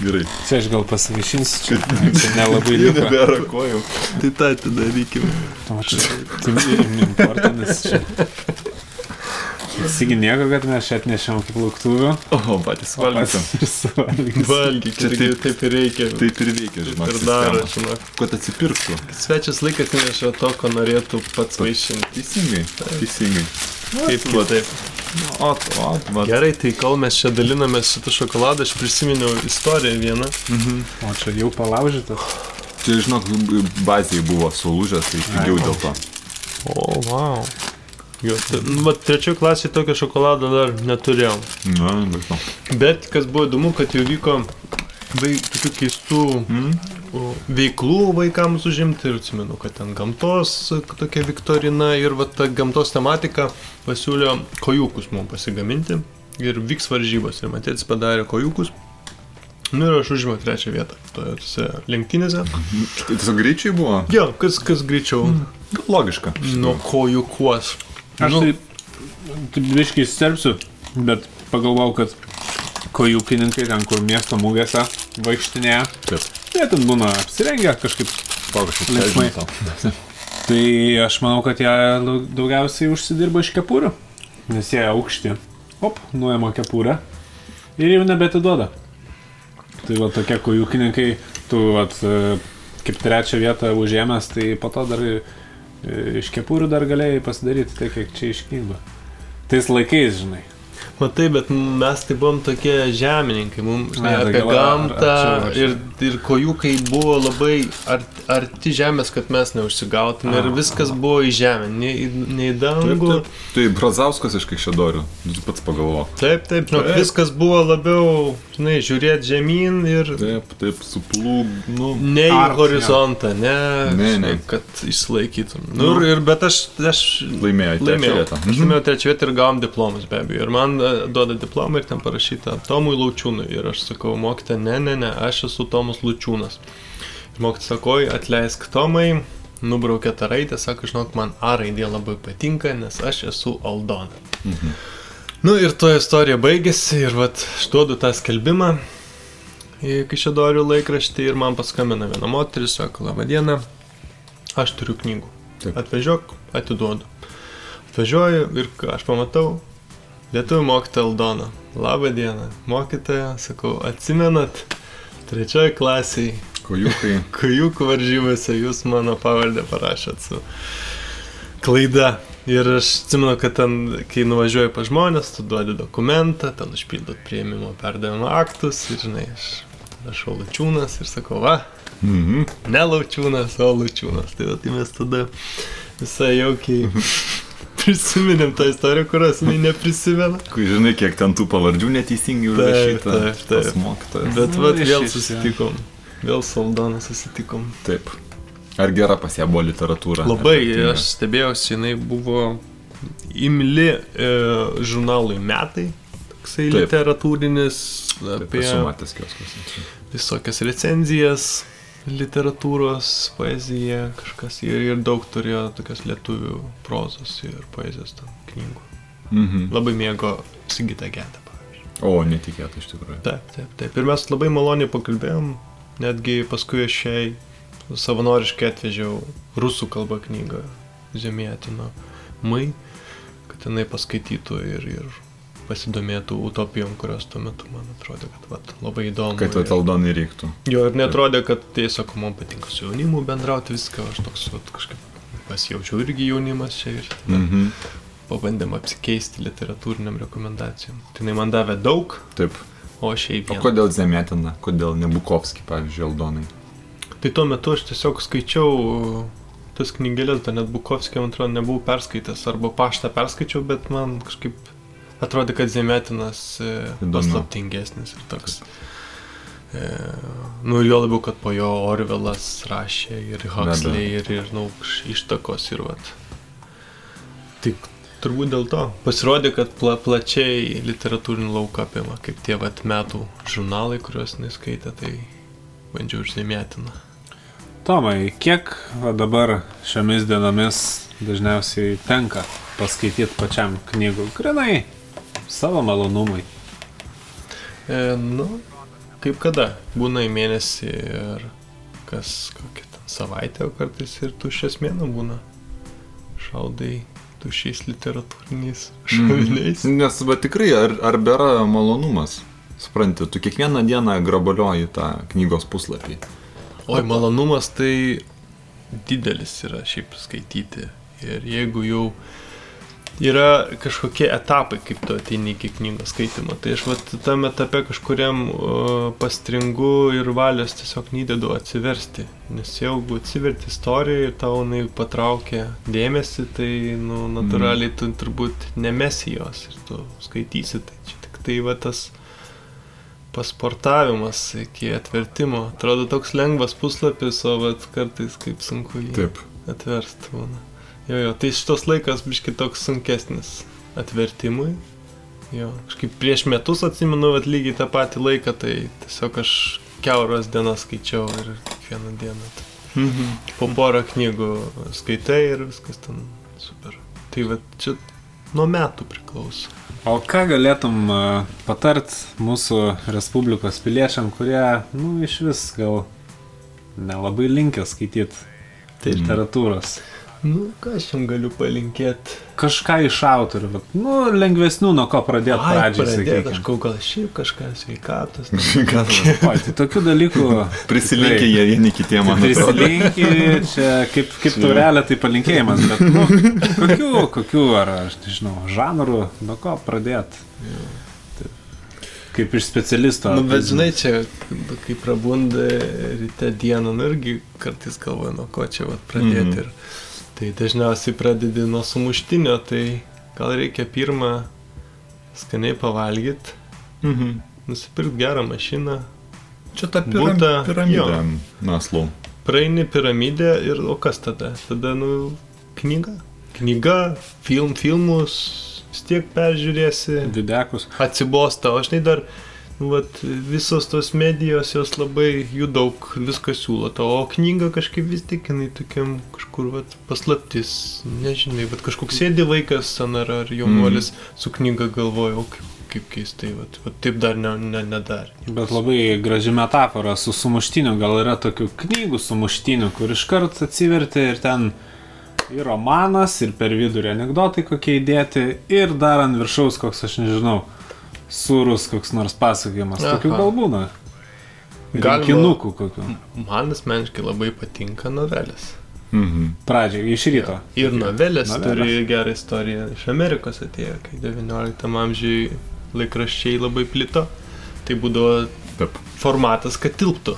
Gerai. Čia aš gal pasivišinsiu, čia, čia nelabai liko. nebėra kojų. Tai tą atidarykim. O čia, tai importinis čia. Sigi nieko, kad mes čia atnešėm kaip lauktuvių. O, patys valgysim. ir suvalgysim. Valgyk, Čia taip, taip ir reikia. Taip ir veikia, žinok. ir daro, žinok. Kad atsipirktų. Svečias laikas neša to, ko norėtų pats vaišinti. Teisingai. Teisingai. Kaip va. kitaip. O, o, va. Gerai, tai kol mes čia dalinamės šitą šokoladą, aš prisiminiau istoriją vieną. Mhm. O čia jau palaužytas. Čia, žinok, bazėje buvo sulūžęs, tai pigiau dėl to. O, wow. Jo, nu, va, trečioje klasėje tokio šokolado dar neturėjau. Na, nežinau. Bet kas buvo įdomu, kad jau vyko vai, tokių keistų Mhm. o, veiklų vaikams užimti ir atsimenu, kad ten gamtos tokia viktorina ir va ta gamtos tematika pasiūlė kojukus mums pasigaminti ir vyks varžybos ir matėtis padarė kojukus. Nu ir aš užėmiau trečią vietą tose lenktynėse. Tai tiesiog greičiai buvo. Jo, kas, kas greičiau Gal Logiška. nuo kojukuos. Aš Nu, tai, taip biškai įsterpsiu, bet pagalvojau, kad kojukininkai ten, kur miesto mūgėse vaikštinėja, Taip. jie ten būna apsirengę kažkaip. Linksmai. Tai aš manau, kad jie daug- daugiausiai užsidirba iš kepurių, nes jie aukšti. Op, nuėma kepurę ir jau nebetiduoda. Tai va tokie kojukininkai, tu vat, e, kaip trečią vietą užėmęs, tai po to dar iš kepurių dar galėjai pasidaryti tai, kiek čia iš knygų. Tais laikais, žinai. Matai, bet mes tai buvom tokie žemininkai, mums žinai, Ne, apie ar- gamtą arčiau, arčiau. ir, ir kojukai buvo labai art, arti žemės, kad mes neužsigautume ir A, viskas buvo į žemę, ne, į- ne į dangų. Taip, taip. Tai Brazauskas iš Kaišėdorių. Tu pats pagalvo. Taip, taip, žinok, Taip. viskas buvo labiau, žinai, žiūrėti žemyn ir Taip, taip, suplūg. Nu. ne į Art, horizontą, ne, Ne, žinai, ne. kad išsilaikytum. Nu, ir, ir, bet aš, aš laimėjau. trečią vietą. Aš laimėjau trečią vietą ir gavom diplomus be abejo. Ir man duoda diplomą ir ten parašyta Tomui Laučiūnui. Ir aš sakau, mokytė, ne, ne, ne, aš esu Tomas Laučiūnas. Ir mokytė sako, "Oi, atleisk Tomai, nubraukė tą raidę, sako, žinok, man A raidė labai patinka, nes aš esu Aldona. Mhm. Nu ir to istorija baigėsi ir vat, aš duodu tą skelbimą į Kišėdorių laikraštį ir man paskambina viena moteris, sako, laba diena, aš turiu knygų. Taip. Atvažiuok, atiduodu. Atvažiuoju ir ką aš pamatau, lietuvių mokytoja Aldona. Labą dieną, mokytoja, sakau, atsimenat, trečioji klasiai, Kojukai. kajukų varžybose jūs mano pavardę parašėt su klaida. Ir aš atsimenu, kad ten, kai nuvažiuoju pa žmonės, tu duodi dokumentą, ten užpildot prieimimo perdavimo aktus ir, žinai, aš rašau Lučiūnas ir sakau, va, Mhm. ne Lučiūnas, o Lučiūnas. Tai, tai mes tada visai jaukiai prisiminėm tą istoriją, kurios jinai neprisimena. Kai žinai, kiek ten tų pavardžių neteisingai užrašyta. taip, taip. mokytojas. Bet Nu, va, iš- vėl susitikom. Vėl su Aldona susitikom. Taip. Ar gera pas ją buvo literatūra? Labai, aš stebėjausi, jinai buvo imli e, žurnalui metai, toksai Taip. literatūrinis Taip, apie esu matęs kioskus. visokias recenzijas, literatūros, poeziją, kažkas ir, ir daug turėjo tokias lietuvių prozos ir poezijos ten knygų. Mhm. Labai mėgo Sigitą Getą, pavyzdžiui. O, netikėta iš tikrųjų. Taip, taip, taip. Ir mes labai maloniai pakalbėjom, netgi paskui aš jai savanoriškai atvežiau rusų kalbą knygą Žemėtino Mai, kad jinai paskaitytų ir, ir pasidomėtų utopijom, kurios tuo metu man atrodė, kad vat, labai įdomu. Kad ir- Taldonai reiktų. Jo, ir netrodė, kad tiesiog man patinka su jaunimu bendrauti viską, aš toks vat, kažkaip pasijaučiau irgi jaunimas čia ir tada Mhm. pabandėm apsikeisti literatūriniam rekomendacijom. Tai jinai man davė daug, Taip. o šiaip O vieną. kodėl Zemėtina, kodėl ne Bukovski, pavyzdžiui, Aldonai? Tai tuo metu aš tiesiog skaičiau tas knygelės, dar net Bukovskio, man atrodo, nebuvau perskaitęs, arba paštą perskaičiau, bet man kažkaip atrodė, kad Zemetinas e, paslaptingesnis ir toks. E, nu jo labiau, kad po jo Orvelas rašė ir Huxley ir, ir nu, iš- ištakos ir vat. Tik turbūt dėl to. Pasirodė, kad pla, plačiai literatūrinį lauką apima, kaip tie vat metų žurnalai, kuriuos neskaitė, tai bandžiau užzemėtiną. Tomai, kiek va, dabar šiomis dienomis dažniausiai tenka paskaityti pačiam knygų? Grinai, savo malonumui. E, nu, kaip kada? Būna į mėnesį ir kas kokią ten savaitę, o kartais ir tuščias mėno būna. Šaudai tušiais literatūriniais šoviniais. Mm. Nes va tikrai, ar, ar bėra malonumas? Supranti, tu kiekvieną dieną grabalioji tą knygos puslapį. Oi, malonumas tai didelis yra šiaip skaityti. Ir jeigu jau yra kažkokie etapai, kaip tu ateini iki knygos skaitimo, tai aš vat tam etape kažkuriam uh, pastringu ir valios tiesiog neįdedu atsiversti. Nes jeigu atsiverti istoriją ir tau jinai patraukia dėmesį, tai nu, natūraliai tu turbūt nemesi jos ir tu skaitysi. Tai čia tik tai va tas pasportavimas iki atvertimo. Atrodo toks lengvas puslapis, o vat kartais kaip sunku jį Taip. atversti būna. Jo, jo, tai šitos laikas biški toks sunkesnis atvertimui. Jo, kažkaip prieš metus atsimenu, vat lygiai tą patį laiką, tai tiesiog aš keuros dienas skaičiau ir kiekvieną dieną. Mhm. Po porą knygų skaitai ir viskas ten super. Tai vat čia nuo metų priklauso. O ką galėtum patart mūsų Respublikos piliečiam, kurie, nu, iš vis gal nelabai linkia skaityti Tai literatūros? Nu, ką aš jums galiu palinkėti? Kažką iš autorių, bet, nu, lengvesnių nuo ko pradėti pradžiai, pradėt, sakykime. aš gal šiaip kažką sveikatos. O, tai tokių dalykų. Prisilinkė jie vieni kitiem, man atrodo. Prisilinki, čia kaip, kaip taurelė, tai palinkėjimas, bet nu, kokių, kokių, ar aš nežinau, žanrų, nuo ko pradėti? Kaip iš specialisto. Nu, bet tai- žinai, čia, kai prabunda ryte dieną, nu irgi kartais galvoju, nuo ko čia vat pradėti. Mhm. Mhm. Ir, tai dažniausiai pradedi nuo sumuštinio, tai gal reikia pirmą skaniai pavalgyti, Mhm. nusipirkti gerą mašiną, Čia ta piram, piramidė jo. Naslau. praeini piramidę ir o kas tada? Tada, nu, knyga. Knyga, film, filmus, vis tiek peržiūrėsi. Videkus. atsibosta, o aš tai dar, vat, visos tos medijos jos labai jų daug viską siūlo, tau, o knyga kažkaip vis tik jinai tokiam kažkur vat, paslaptis, nežinai, bet kažkoks sėdi vaikas ten ar, ar jaunuolis mm. su knyga galvoja, o kaip, kaip keistai, vat, vat, taip dar ne, ne, nedarė. Bet labai graži metafora su sumuštiniu, gal yra tokių knygų sumuštinių, kur iškart atsiverti ir ten ir romanas, ir per vidurį anegdotai kokie įdėti, ir dar ant viršaus koks, aš nežinau, surus koks nors pasakojimas. Tokių gal būna. Galima- Kinukų kokių. Man asmeniškai labai patinka novelės. Mhm. Pradžiai, iš ryto. Ir novelės, Novelės. turi gerą istoriją. Iš Amerikos atėjo, kai 19 amžiui laikraščiai labai plito. Tai būdavo Taip. formatas, kad tilptų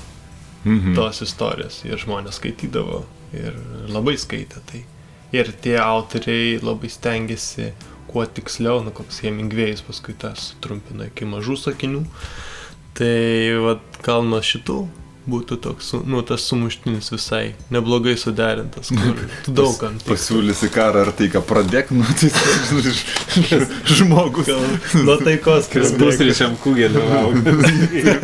Mhm. tos istorijos ir žmonės skaitydavo ir labai skaitė tai. Ir tie autoriai labai stengiasi kuo tiksliau, nu koks Hemingvėjus paskui tas trumpina iki mažų sakinių. Tai vat, gal nuo šitų būtų toks, nu, tas sumuštinis visai neblogai suderintas, kur daug kam. Pasiūlysi karą ar tai, ką pradėk, nu tai žinai, žmogus. Nuo taikos, Kas pusryčiam kugelį laukia.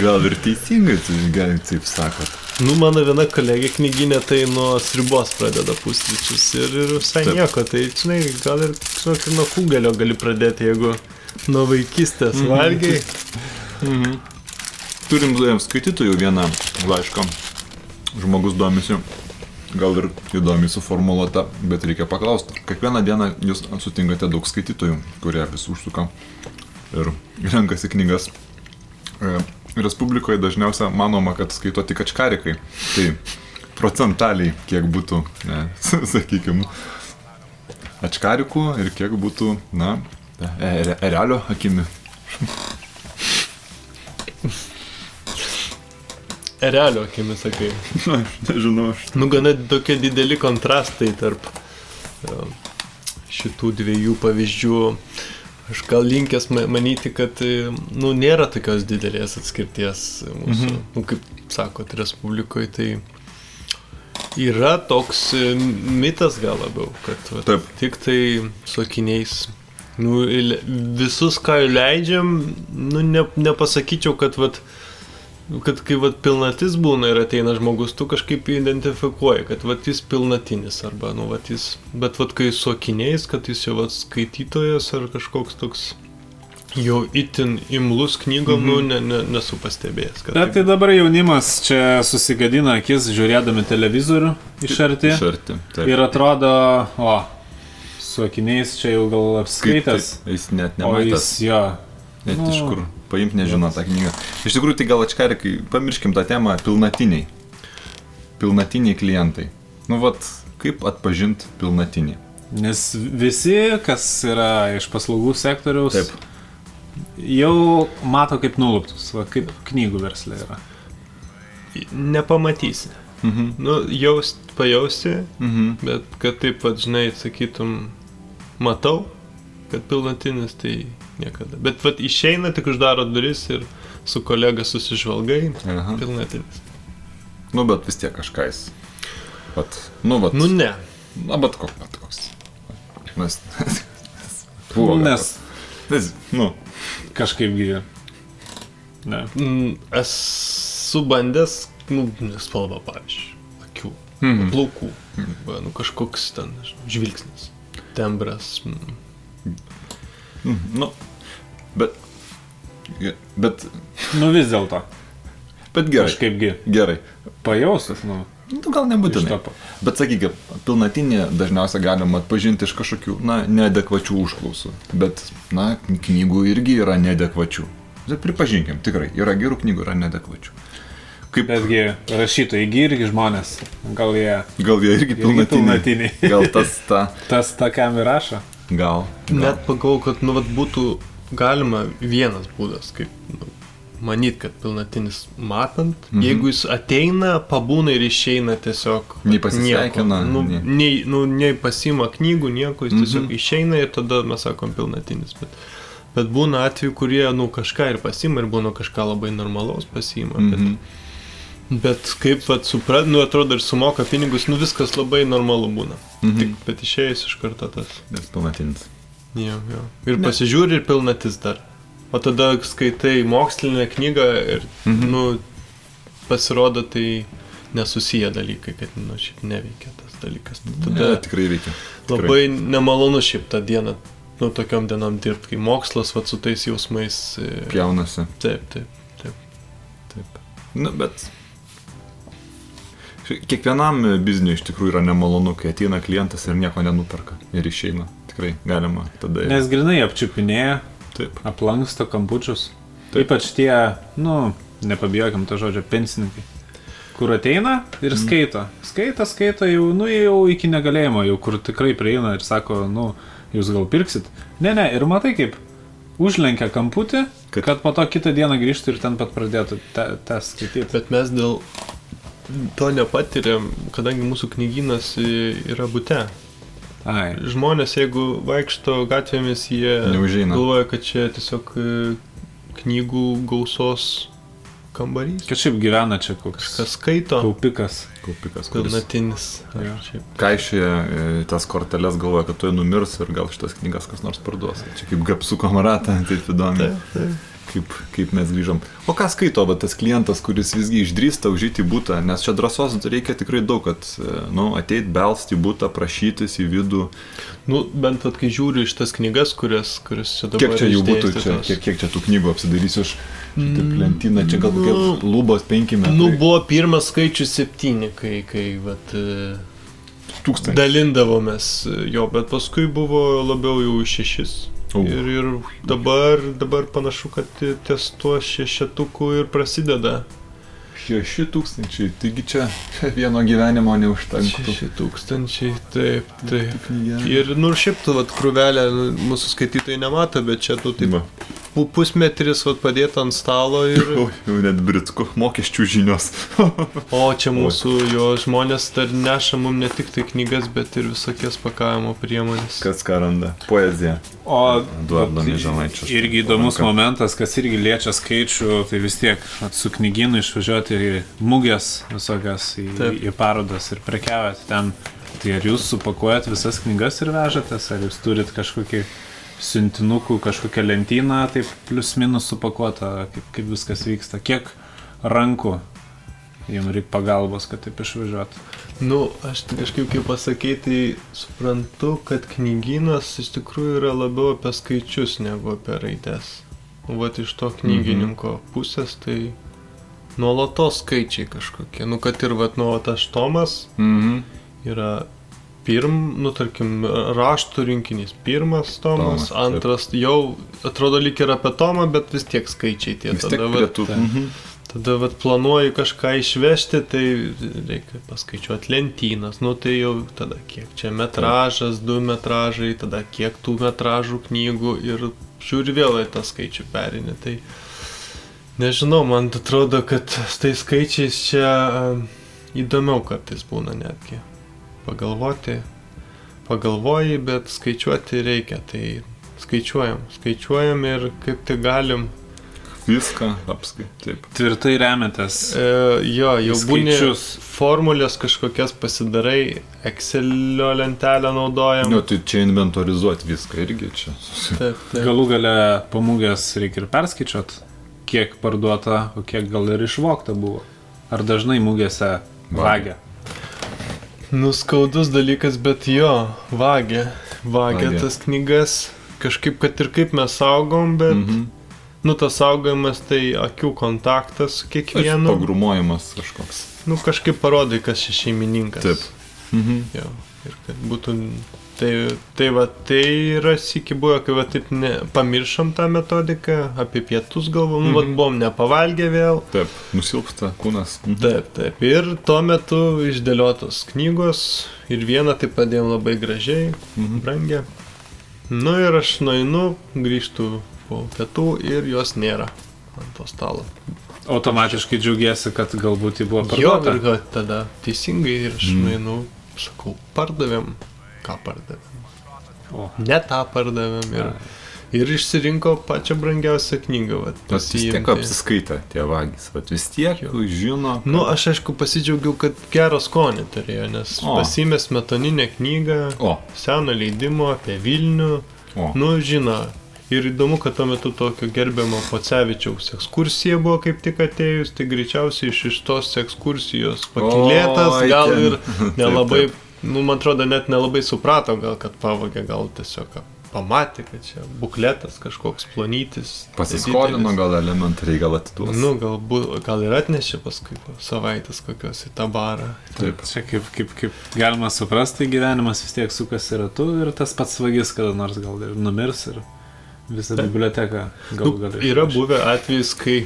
Gal ir teisingai, tai gal taip sakot. Nu, mano viena kolegė knyginė tai nuo sribos pradeda pusryčius ir, ir visai Taip. Nieko. Tai, žinai, gal ir žinok, nuo kugelio gali pradėti, jeigu nuo vaikystės Mhm. mm. valgiai. Turim e, skaitytojų vieną laišką. Žmogus domisi, gal ir įdomi suformuoluota, bet reikia paklausti. Kiekvieną dieną jūs sutinkate daug skaitytojų, kurie vis užsuka ir renkasi knygas. E, Respublikoje dažniausiai manoma, kad skaito tik ačkarikai. Tai procentaliai kiek būtų, ne, sakykime, ačkarikų ir kiek būtų, na, e- e- erelio akimi. Erelio akimis sakai. Na, nežinau, aš Nu, gana tokie dideli kontrastai tarp e, šitų dviejų pavyzdžių. Aš gal linkęs ma- manyti, kad e, nu, nėra tokios didelės atskirties mūsų, mhm. nu, kaip sakot, Respublikoje. Tai yra toks e, mitas gal labiau, kad va, Taip. tik tai su akiniais. Nu, visus, ką leidžiam, nu, ne, nepasakyčiau, kad vat, kad kai vat pilnatis būna ir ateina žmogus, tu kažkaip identifikuoji, kad vat jis pilnatinis arba, nu, vat jis, bet vat kai su akiniais, kad jis jau vat skaitytojas ar kažkoks toks jau itin imlus knygom, mhm. nu, ne, ne, nesu pastebėjęs. Kad Bet tai dabar jaunimas čia susigadina akis žiūrėdami televizorių iš arti. iš arti. Taip. Ir atrodo, o, su akiniais čia jau gal apskaitęs. Jis net O nematęs. jis jo. Net nu. iš kur paimti nežino tą knygą. Iš tikrųjų, tai gal ačkarikai, pamirškim tą temą, pilnatiniai. Pilnatiniai klientai. Nu, vat, kaip atpažinti pilnatinį? Nes visi, kas yra iš paslaugų sektoriaus, Taip. jau mato kaip nuluptus, va, kaip knygų verslė yra. nepamatysi. Mhm. Nu, jaust, pajausi, Mhm. bet kad taip pat, žinai, sakytum, matau, kad pilnatinis, tai niekada. Bet vat išeina, tik uždaro duris ir su kolega susižvalgai, Aha. pilnatinis. Nu, bet vis tiek kažką jis. Vat, nu, vat. Nu ne. Na, bet koks, bet koks. Nes. Buvo. Nes. Nes, nu, kažkaip gyvi. Ne. Mm, Esu bandęs, nu, spalva, pavyzdžiui, akių, Mhm. plaukų, va, nu kažkoks ten, žvilgsnis, tembras. mm. mm, nu. Bet. Bet. Nu vis dėlto. Bet gerai. Kažkaipgi Gerai. pajaustas, nu. Nu, gal nebūtinai. Bet sakykime, pilnatinį dažniausiai galima atpažinti iš kažkokių, na, neadekvačių užklausų. Bet, na, knygų irgi yra neadekvačių. Bet pripažinkim, tikrai, yra gerų knygų, yra neadekvačių. Kaip, Betgi rašytojai gi irgi žmonės. Gal jie gal jie irgi pilnatiniai. pilnatiniai. Gal tas ta, tas tą kam ir rašo. gal. gal. Net pagalvoju, kad, nu, vat, būtų galima vienas būdas, kaip nu, manyt, kad pilnatinis matant, Mhm. jeigu jis ateina, pabūna ir išeina tiesiog. Nei pasisveikina. Nu, nei- nei, nu, nei pasima knygų, nieko, jis tiesiog Mhm. išeina ir tada mes sakom pilnatinis. Bet, bet būna atveju, kurie, nu, kažką ir pasima ir būna kažką labai normalaus pasima. Mhm. Bet, bet kaip, vat, suprat, nu, atrodo ir sumoka pinigus, nu, viskas labai normalu būna. Mhm. Tik, bet išėjus iš karto tas. Bet pilnatinis. Jo, jo. Ir ne. pasižiūri ir pilnatis dar. O tada skaitai mokslinę knygą ir, Mhm. nu, pasirodo tai nesusiję dalykai, kad, nu, šiaip neveikia tas dalykas. Tai Tada ja, tikrai veikia. Tikrai. labai nemalonu šiaip tą dieną, nu, tokiam dienam dirbti, kai mokslas, va, su tais jausmais. e, Pjaunasi. Taip, taip, taip. Taip. Nu, bet. Kiekvienam bizniui iš tikrųjų yra nemalonu, kai ateina klientas ir nieko nenuperka ir išeina. Tikrai galima tada. Nes grinai apčiupinėja, Taip. aplanksto kampučius. Taip. Ypač tie, nu, nepabijokim to žodžio, pensininkai. Kur ateina ir skaito. Skaito, skaito jau, nu, jau iki negalėjimo, jau kur tikrai prieina ir sako, nu, jūs gal pirksit. Ne, ne, ir matai kaip užlenkia kamputį, Kad- kad, po to kitą dieną grįžtų ir ten pat pradėtų tą skaityti. Bet mes dėl to nepatiriam, kadangi mūsų knygynas e, yra būte. Ai, Žmonės, jeigu vaikšto gatvėmis, jie Neužeina. galvoja, kad čia tiesiog e, knygų gausos kambarys. Kažkaip gyvena čia koks Kas skaito, kaupikas. Kaupikas, ar Jo. šiaip. kaišyje tas korteles galvoja, kad tu numirs ir gal šitas knygas kas nors parduos. Čia kaip gapsų kamarata, taip įdomu. Taip, taip. Kaip, kaip mes grįžom. O ką skaito va, tas klientas, kuris visgi išdrįsta užžyti būtą, nes čia drąsos reikia tikrai daug, kad e, nu, ateit belsti būtą, prašytis į vidų. Nu, bent at, kai žiūriu iš tas knygas, kurias, kurias čia dabar Kiek čia jų būtų, čia, kiek, kiek čia tų knygų apsidarysiu aš. Taip lentyną, čia gal kokie lubos penki metai. Nu, buvo pirmas skaičius septyni, kai, kai vat, e, tūkstančiai. dalindavomės jo, bet paskui buvo labiau jau šešis. O. Ir, ir dabar, dabar panašu, kad ties tuo šešetuku ir prasideda. Šeši tūkstančiai, taigi čia vieno gyvenimo neužtenka. Šeši tūkstančiai, taip, taip. Ir... Ir, nu, šiaip tu, vat, krūvelę, mūsų skaitytojai nemato, bet čia tu taip pu- pusmetris, vat, padėta ant stalo ir... Jau, jau net britskų mokesčių žinios. O čia mūsų jo žmonės dar neša mum ne tik tai knygas, bet ir visokias pakavimo priemonės. Kas ką randa? Poezija. O Eduardo vat, Mieželaičio. Irgi įdomus momentas, kas irgi liečia skaičių, tai vis tiek su knygynu išvažiuoti į mugės visokias, į, Taip. į parodas ir prekiaujate ten. Tai ar jūs supakuojat visas knygas ir vežatės, ar jūs turit kažkokį siuntinukų, kažkokią lentyną, taip plius minus supakuota, kaip, kaip viskas vyksta, kiek rankų jums reikia pagalbos, kad taip išvažiuotų. Nu, aš kažkaip kaip pasakyti, suprantu, kad knygynas iš tikrųjų yra labiau apie skaičius negu apie raides. Vat iš to knygininko mhm. pusės tai nuolatos skaičiai kažkokie. Nu, kad ir vat nuolatos Tomas Mhm. yra pirm, nu, tarkim, raštų rinkinys. Pirmas Tomas, Tomas, taip. antras jau atrodo lyg ir apie Tomą, bet vis tiek skaičiai tie. Vis Tada, vat, tų. Taip. Mhm. tada vat, planuoji kažką išvežti, tai reikia paskaičiuoti lentynas. Nu tai jau tada kiek čia metražas, du metražai, tada kiek tų metražų knygų ir žiūri vėl į tą skaičių perinį. Tai nežinau, man atrodo, kad su tais skaičiais čia įdomiau kartais būna netgi. Pagalvoti, pagalvoji, bet skaičiuoti reikia. Tai skaičiuojam, skaičiuojam ir kaip tik galim. Viską apskai. Taip. Tvirtai remiatės. E, jo, jau būni formulės kažkokias pasidarai, Excelio lentelę naudojam. Nu, tai čia inventorizuoti viską irgi čia. Taip, taip. Galų gale pamūgės reikia ir perskaičiuot, kiek parduota, o kiek gal ir išvokta buvo. Ar dažnai mūgėse vagia? Nuskaudus dalykas, bet jo, vagia. Vagia tas knygas. Kažkaip, kad ir kaip mes saugom, bet, mm -hmm. Mhm. nu, tas saugojimas tai akių kontaktas su kiekvienu. Pagrumojimas kažkoks. Nu, kažkaip parodai, kas čia šeimininkas. Taip. Mhm. Jo, ir kad būtų. Tai, tai va, tai yra sėki buvo, kai va taip ne, pamiršom tą metodiką, apie pietus galvom, mm -hmm. Mhm. va, buvom nepavalgę vėl. Taip. Nusilpsta kūnas. Mhm. Taip, taip. Ir tuo metu išdėliotos knygos ir vieną taip padėjom labai gražiai, Mhm. brangią. Nu ir aš nueinu, grįžtu po pietų ir jos nėra ant to stalo. Automatiškai džiaugiesi, kad galbūt ji buvo Jo, parduota. ir kad tada teisingai ir aš Mm. nueinu, sakau, pardavėm. Ką pardavėm? O. Ne tą pardavėm ir, ir išsirinko pačią brangiausią knygą. Vat, vis tiek pasiimti. apsiskaitę tie vagys. Bet vis tiek Jo. žino. Nu, aš aišku pasidžiaugiau, kad gerą skonį turėjo, nes O. pasimė smetoninę knygą, O, seno leidimo apie Vilnių. o. Nu, žino. Ir įdomu, kad tuo metu tokio gerbiamo Pocevičiaus ekskursija buvo kaip tik atėjus, tai greičiausiai iš, iš tos ekskursijos pakilėtas, gal ir nelabai, Taip, nu, man atrodo, net nelabai suprato, gal kad pavogė, gal tiesiog pamatė, kad čia bukletas kažkoks plonytis. Pasiskolino gal elementariai, gal atiduos. Nu, gal, bu, gal ir atnešė paskui po savaitės kokios į tą barą. Taip. Čia kaip, kaip, kaip galima suprasti, tai gyvenimas vis tiek sukasi ratu ir tas pats vagis kada nors gal ir numirs ir visą biblioteką gal Nu, gali. yra buvę atvejs, kai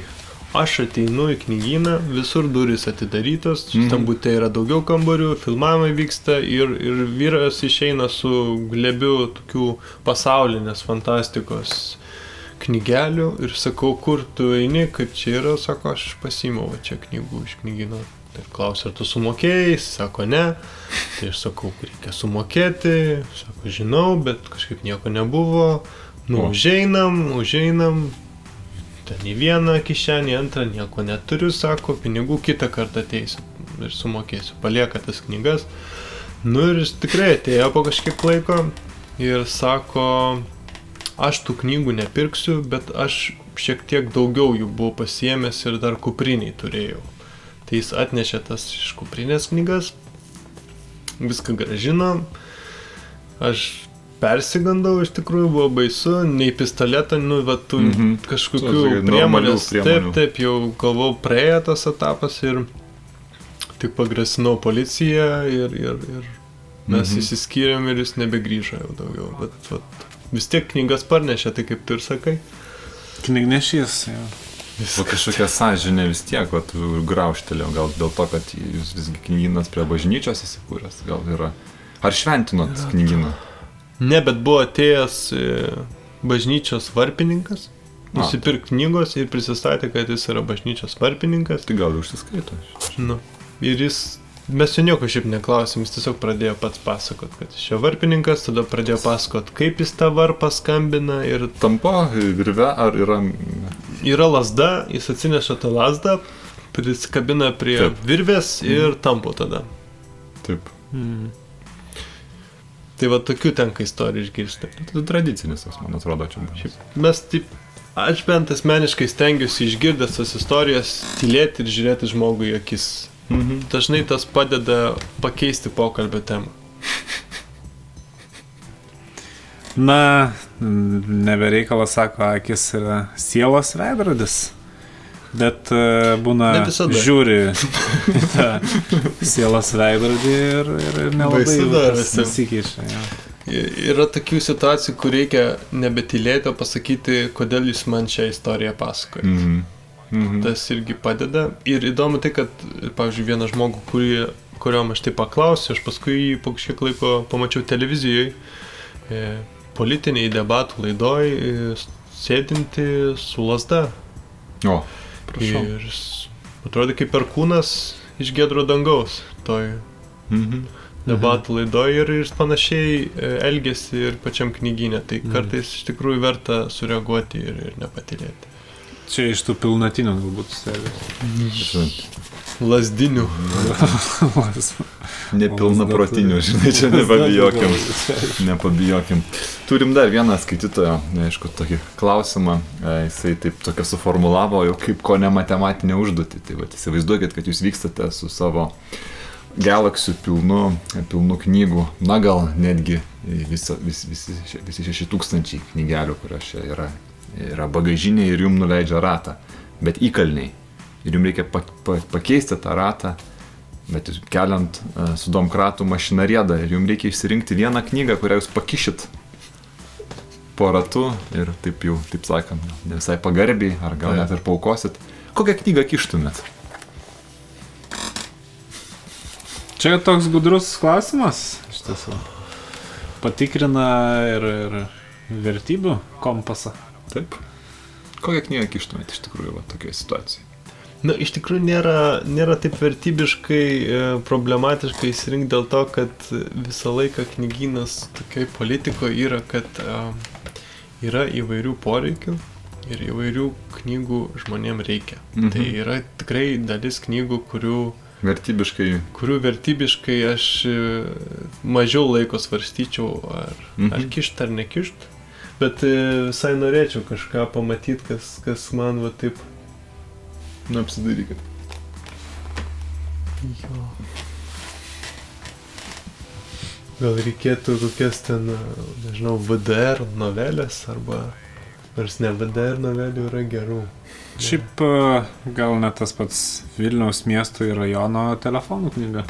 aš ateinu į knygyną, visur durys atidarytos, Mhm. tam būte yra daugiau kambarių, filmavimai vyksta ir, ir vyras išeina su glebiu tokių pasaulinės fantastikos knygelių ir sakau, kur tu eini, kaip čia yra, sako, aš pasiimu va čia knygų iš knygyno. Tai klausia, ar tu sumokėjai, sako ne. Tai aš sakau, reikia sumokėti, sako, žinau, bet kažkaip nieko nebuvo. Nu, užeinam, užeinam, ten į vieną kišenį, antrą nieko neturiu, sako, pinigų kitą kartą ateisiu ir sumokėsiu, palieka tas knygas. Nu ir jis tikrai atėjo po kažkiek laiko ir sako, aš tų knygų nepirksiu, bet aš šiek tiek daugiau jų buvau pasiemęs ir dar kupriniai turėjau. Tai jis atnešė tas iš kuprinės knygas, viską gražino. Aš persigandau, iš tikrųjų buvo baisu, nei pistoletą, nu, va, tų mm. -hmm. kažkokių normalių priemonės. Taip, taip, jau galvau, praėjo tas etapas ir tik pagrasinau policiją ir, ir, ir mes Mhm. mhm. įsiskyrėm ir jis nebegrįžo jau daugiau. Bet, vat, vis tiek knygas parnešė, tai kaip tu ir sakai. Knygnešys. Jo. O kažkokia sąžinė vis tiek, o tu grauštelėjau, gal dėl to, kad jūs visgi knyginas prie bažnyčios įsikūręs, gal yra. Ar šventinot knyginą? Ne, bet buvo atėjęs e, bažnyčios varpininkas, A, nusipirkti knygos ir prisistatė, kad jis yra bažnyčios varpininkas. Tai gal užsiskaito. Nu, ir jis, mes jo nieko šiaip neklausėm, jis tiesiog pradėjo pats pasakot, kad jis čia varpininkas, tada pradėjo pasakot, kaip jis tą varpą skambina ir Tampa virve ar yra... yra lasda, jis atsineša tą lasdą, prisikabina prie Taip. Taip. virvės ir tampo tada. Taip. Mm. Tai va tokių tenka istorijų išgirsti. Tai tradicinis, toks, man atrodo, čia buvo. Mes taip, aš bent asmeniškai stengiuosi išgirdęs tas istorijas tylėti ir žiūrėti žmogui į akis. Mhm. Dažnai tas padeda pakeisti pokalbio temą. Na, nebereikalas sako, akis yra sielos veidrodis. Bet e, būna žiūri tą sielos veidrodį ir, ir, ir nelabai. Jo. I- Yra tokių situacijų, kur reikia nebetylėti, o pasakyti, kodėl jūs man šią istoriją pasakojate. Mhm. Mhm. Tas irgi padeda. Ir įdomu tai, kad, pavyzdžiui, vieną žmogų, kurį, kuriuom aš tai paklausiu, aš paskui jį po kažkiek laiko pamačiau televizijoje, e, politiniai debatų laidoj, e, sėdinti su lasda. O, prašau. Ir atrodė kaip perkūnas iš gedro dangaus toj Mhm. debatų laidoje ir jis panašiai e, elgesi ir pačiam knyginė. Tai Mhm. kartais iš tikrųjų verta sureaguoti ir, ir nepatilėti. Čia iš tų pilnatinių galbūt serijos. Lasdinių. Nepilna protinių, žinai, čia nepabijokim. Nepabijokim. Turim dar vieną skaitytoją, aišku, tokį klausimą. E, Jisai taip tokia suformulavo, jau kaip ko ne matematinė užduotį. Tai va, įsivaizduokit, kad jūs vykstate su savo galaksiu pilnu, pilnu knygų, na gal netgi visa, vis, visi, visi šeši tūkstančiai knygelių, kurios čia yra, yra bagažinė ir jums nuleidžia ratą, bet įkalniai. Ir jums reikia pa, pa, pakeisti tą ratą, bet jūs keliant uh, su domkratu mašiną rėdą ir jums reikia išsirinkti vieną knygą, kurią jūs pakišit po ratu ir taip jau, taip sakant, ne visai pagarbiai, ar gal net ir paukosit. Kokią knygą kištumėt? Čia toks gudrus klausimas, iš tiesų. Patikrina ir, ir vertybių kompasą. Taip. Kokią knygą kištumėt iš tikrųjų va, tokioje situacijoje? Na, iš tikrųjų nėra, nėra taip vertybiškai e, problematiškai įsirinkti dėl to, kad visą laiką knygynas tokiai politikoje yra, kad e, yra įvairių poreikių ir įvairių knygų žmonėm reikia. Mhm. Tai yra tikrai dalis knygų, kurių, Vertybiškai. kurių vertybiškai aš e, mažiau laiko svarstyčiau, ar, Mhm. ar kišt ar nekišt. Bet visai norėčiau kažką pamatyti, kas, kas man va taip Nu, apsidarykit. Jo. Gal reikėtų kokias ten, nežinau, VDR novelės arba nors ne VDR novelių yra gerų. Šiaip e, gal net tas pats Vilniaus miesto ir rajono telefonų knyga.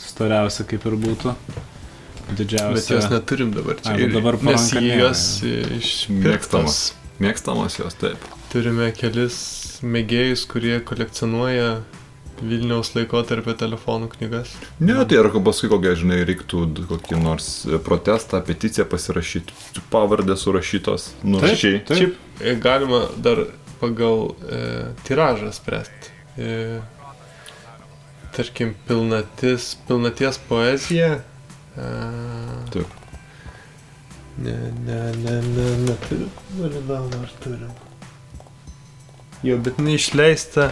Storiausia kaip ir būtų. Didžiausia. Bet jos neturim dabar čia. Ir- dabar Nes jie nėra, jos išmėgstamos. Mėgstamos. Mėgstamos jos, taip. Turime kelis mėgėjus, kurie kolekcionuoja Vilniaus laikotarpio telefonų knygas. Ne, tai ar paskui kokią, žinai, reiktų kokį nors e, protestą, peticiją pasirašyti, pavardės surašytos, nurašiai. Taip. Šiaip e, galima dar pagal e, tiražą spręsti. E, tarkim, pilnatis, pilnaties poezija. E, Taip. Ne, ne, ne, ne, neturiu. Validau, ar turim. Jo, bet jinai išleista,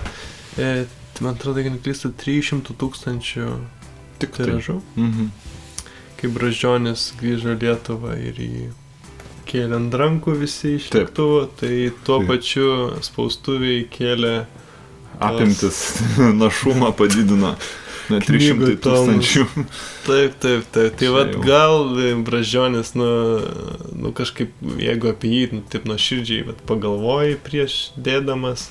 e, man atrodo, jeigu neklystu, 300 tūkstančių Tik tai. tiražų. Mhm. Kai Bražionis grįžo Lietuvą ir jį kėlė ant rankų visi iš lėktuvo, tai tuo Taip. pačiu spaustuviai kėlė Apimtis našumą padidino. Na, Knygų 300 tūkstančių. Taip, taip, taip. Tai vad gal e, Bražionis, nu, nu kažkaip, jeigu apie jį, nu, taip nuoširdžiai, vat, pagalvoji prieš dėdamas,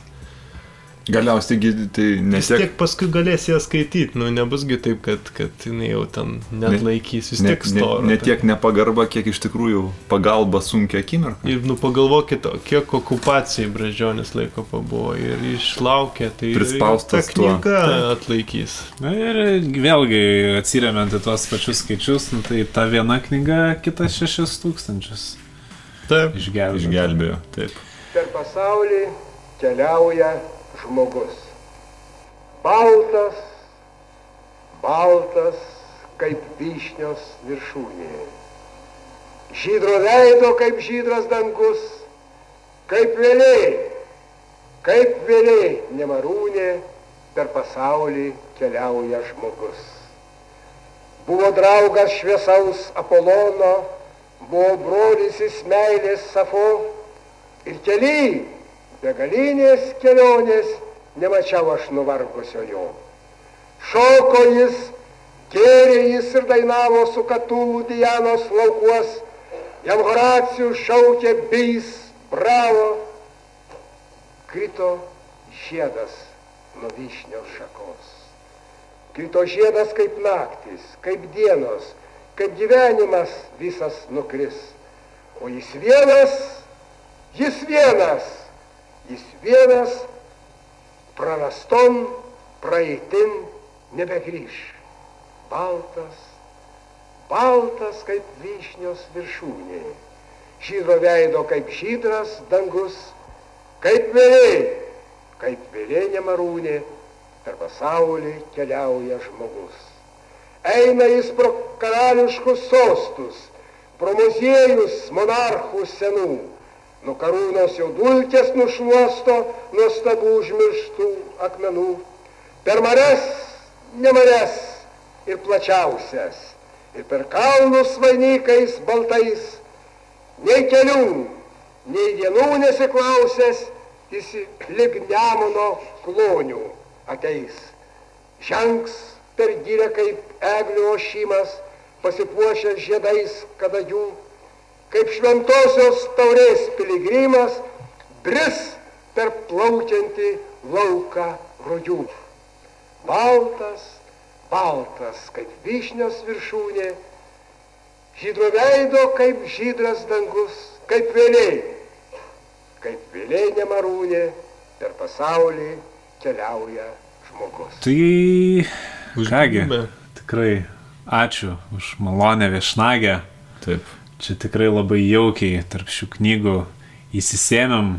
Galiausiai gi tai vis nesiek. tiek paskui galės ją skaityti, nu, nebusgi taip, kad, kad jinai jau ten net laikys, vis Ne, tiek ne, storo. ne tai. tiek nepagarba, kiek iš tikrųjų pagalba sunkia akimirka. Ir nu pagalvokit, kiek okupacijai Bražionis laiko pabuvo ir išlaukė, tai Prispaustas knyga atlaikys. Na ir vėlgi atsiriamant į tuos pačius skaičius, nu, tai ta viena knyga kitas šešis tūkstančius Taip. išgelbėjo. Išgelbėjo. Taip. per pasaulį keliauja žmogus. Baltas, baltas kaip vyšnios viršūnė. Žydro veido kaip žydras dangus, kaip vėliai, kaip vėliai nemarūnė per pasaulį keliauja žmogus. Buvo draugas šviesaus Apolono, buvo brolis įsmeilės Safo, Ir keli, begalinės kelionės, nemačiau aš nuvargusio jo. Šoko jis, gėrė jis ir dainavo su katulų Dianos laukuos, jam Horacijų šaukė bijs, bravo. Krito žiedas nuo vyšnios šakos. Krito žiedas kaip naktis, kaip dienos, kaip gyvenimas visas nukris. O jis vienas Jis vienas, jis vienas praraston praeitin nebegrįž. Baltas, baltas kaip vyšnios viršūnė. Žydro veido kaip žydras dangus, kaip vėliai, kaip vėliai nemarūnė, per pasaulį keliauja žmogus. Eina jis pro karališkus sostus, pro muziejus monarchų senų. Nuo karūnos jau dulkės nušuosto nuostabų užmirštų akmenų. Per mares, nemares ir plačiausias. Ir per kalnus vainikais baltais. Nei kelių, nei dienų nesiklausęs, jis lig nemono klonių ateis. Žengs per gyrę kaip eglių ošimas, pasipuošęs žiedais kadagių kaip šventosios taurės piligrimas, bris per plaukiantį lauką rudžių. Baltas, baltas kaip vyšnios viršūnė, žydro veido kaip žydras dangus, kaip vėliai, kaip vėliai nemarūnė, per pasaulį keliauja žmogus. Tai Užgimė. tikrai ačiū už malonę viešnagę. Taip. Čia tikrai labai jaukiai tarp šių knygų įsisėmėm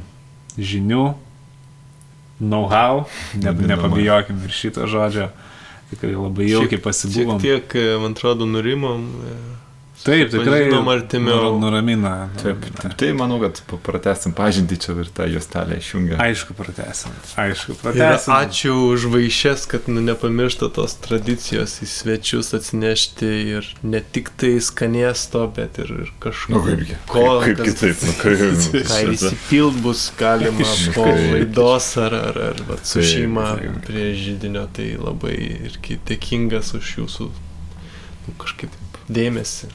žinių, know-how, ne, nepabijokim ir šito žodžio. Tikrai labai jaukiai pasibuvom. Šiek tiek, e, man atrodo, nurimom. e, Taip, tikrai susipažinom artimiau. nur- nuramina. Taip. nuramina. Tai manau, kad pratesim pažinti čia ir tą juostelę išjungia. Aišku, pratesim. Aišku, Ir pratesim. ačiū už vaišes, kad nu, nepamiršta tos tradicijos į svečius atsinešti ir ne tik tai skanėsto, bet ir, ir kažko. Nu, kaipgi. ko, kaip kas- kitaip, nu, kaip Ką įsipilt bus galima po Kaip. laidos ar, ar, ar vat, su Taip, šeima taip. prie žydinio, tai labai irgi dėkingas už jūsų nu, kažkaip dėmesį.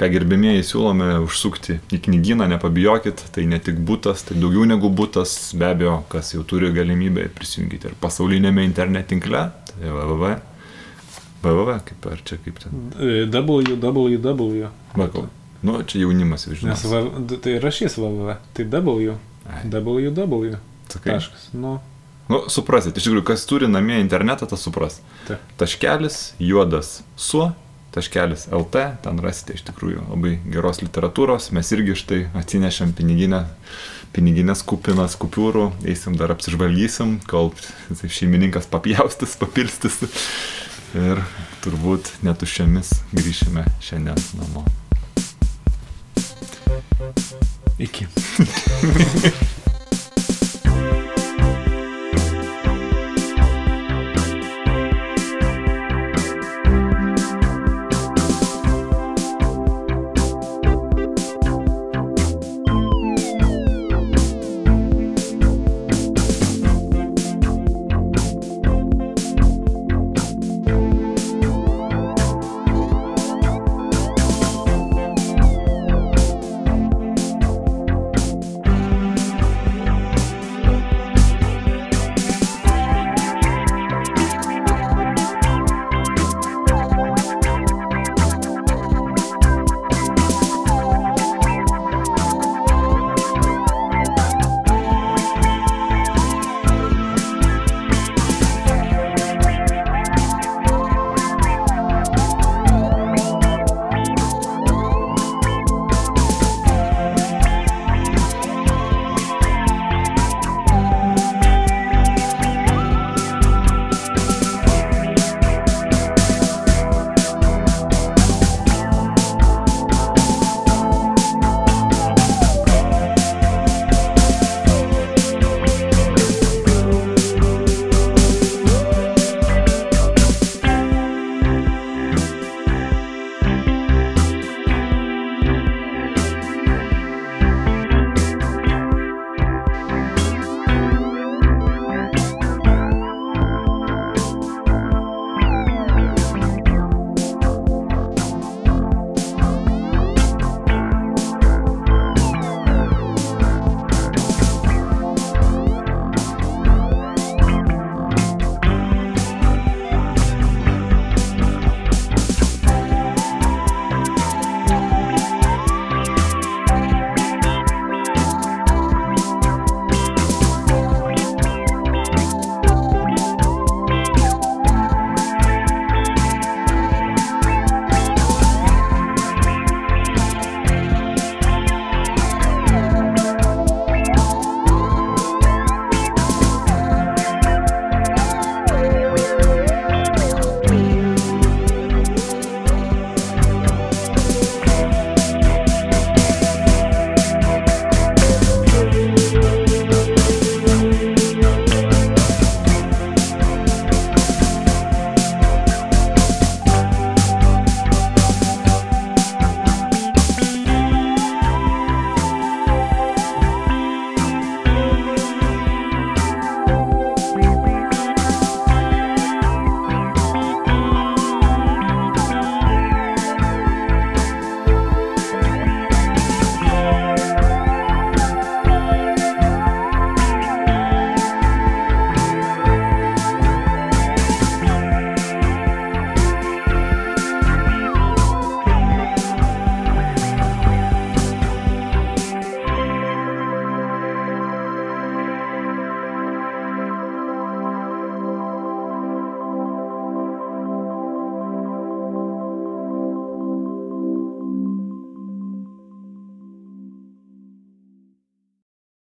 Ką gerbėmieji siūlome užsukti į knygyną, nepabijokit, tai ne tik būtas, tai daugiau negu būtas, be abejo, kas jau turi galimybę prisijungti ir pasaulinėme internet tinkle, tai www. www, kaip ar čia kaip ten. www. Vakau. Nu, čia jaunimas jau Nes žino. va, tai rašys www. Tai w. Ai. www. Sakai. Taškas. Nu, Nu, suprasit, iš tikrųjų, kas turi namie internetą, tas supras. Taip. Taškelis, juodas su, taškelis LT, ten rasite iš tikrųjų labai geros literatūros, mes irgi štai atsinešėm piniginę, piniginės kupinas kupiūrų, eisim dar apsižvalgysim, kol šeimininkas papjaustis, papilstis ir turbūt netuščiamis grįšime šiandien namo. iki.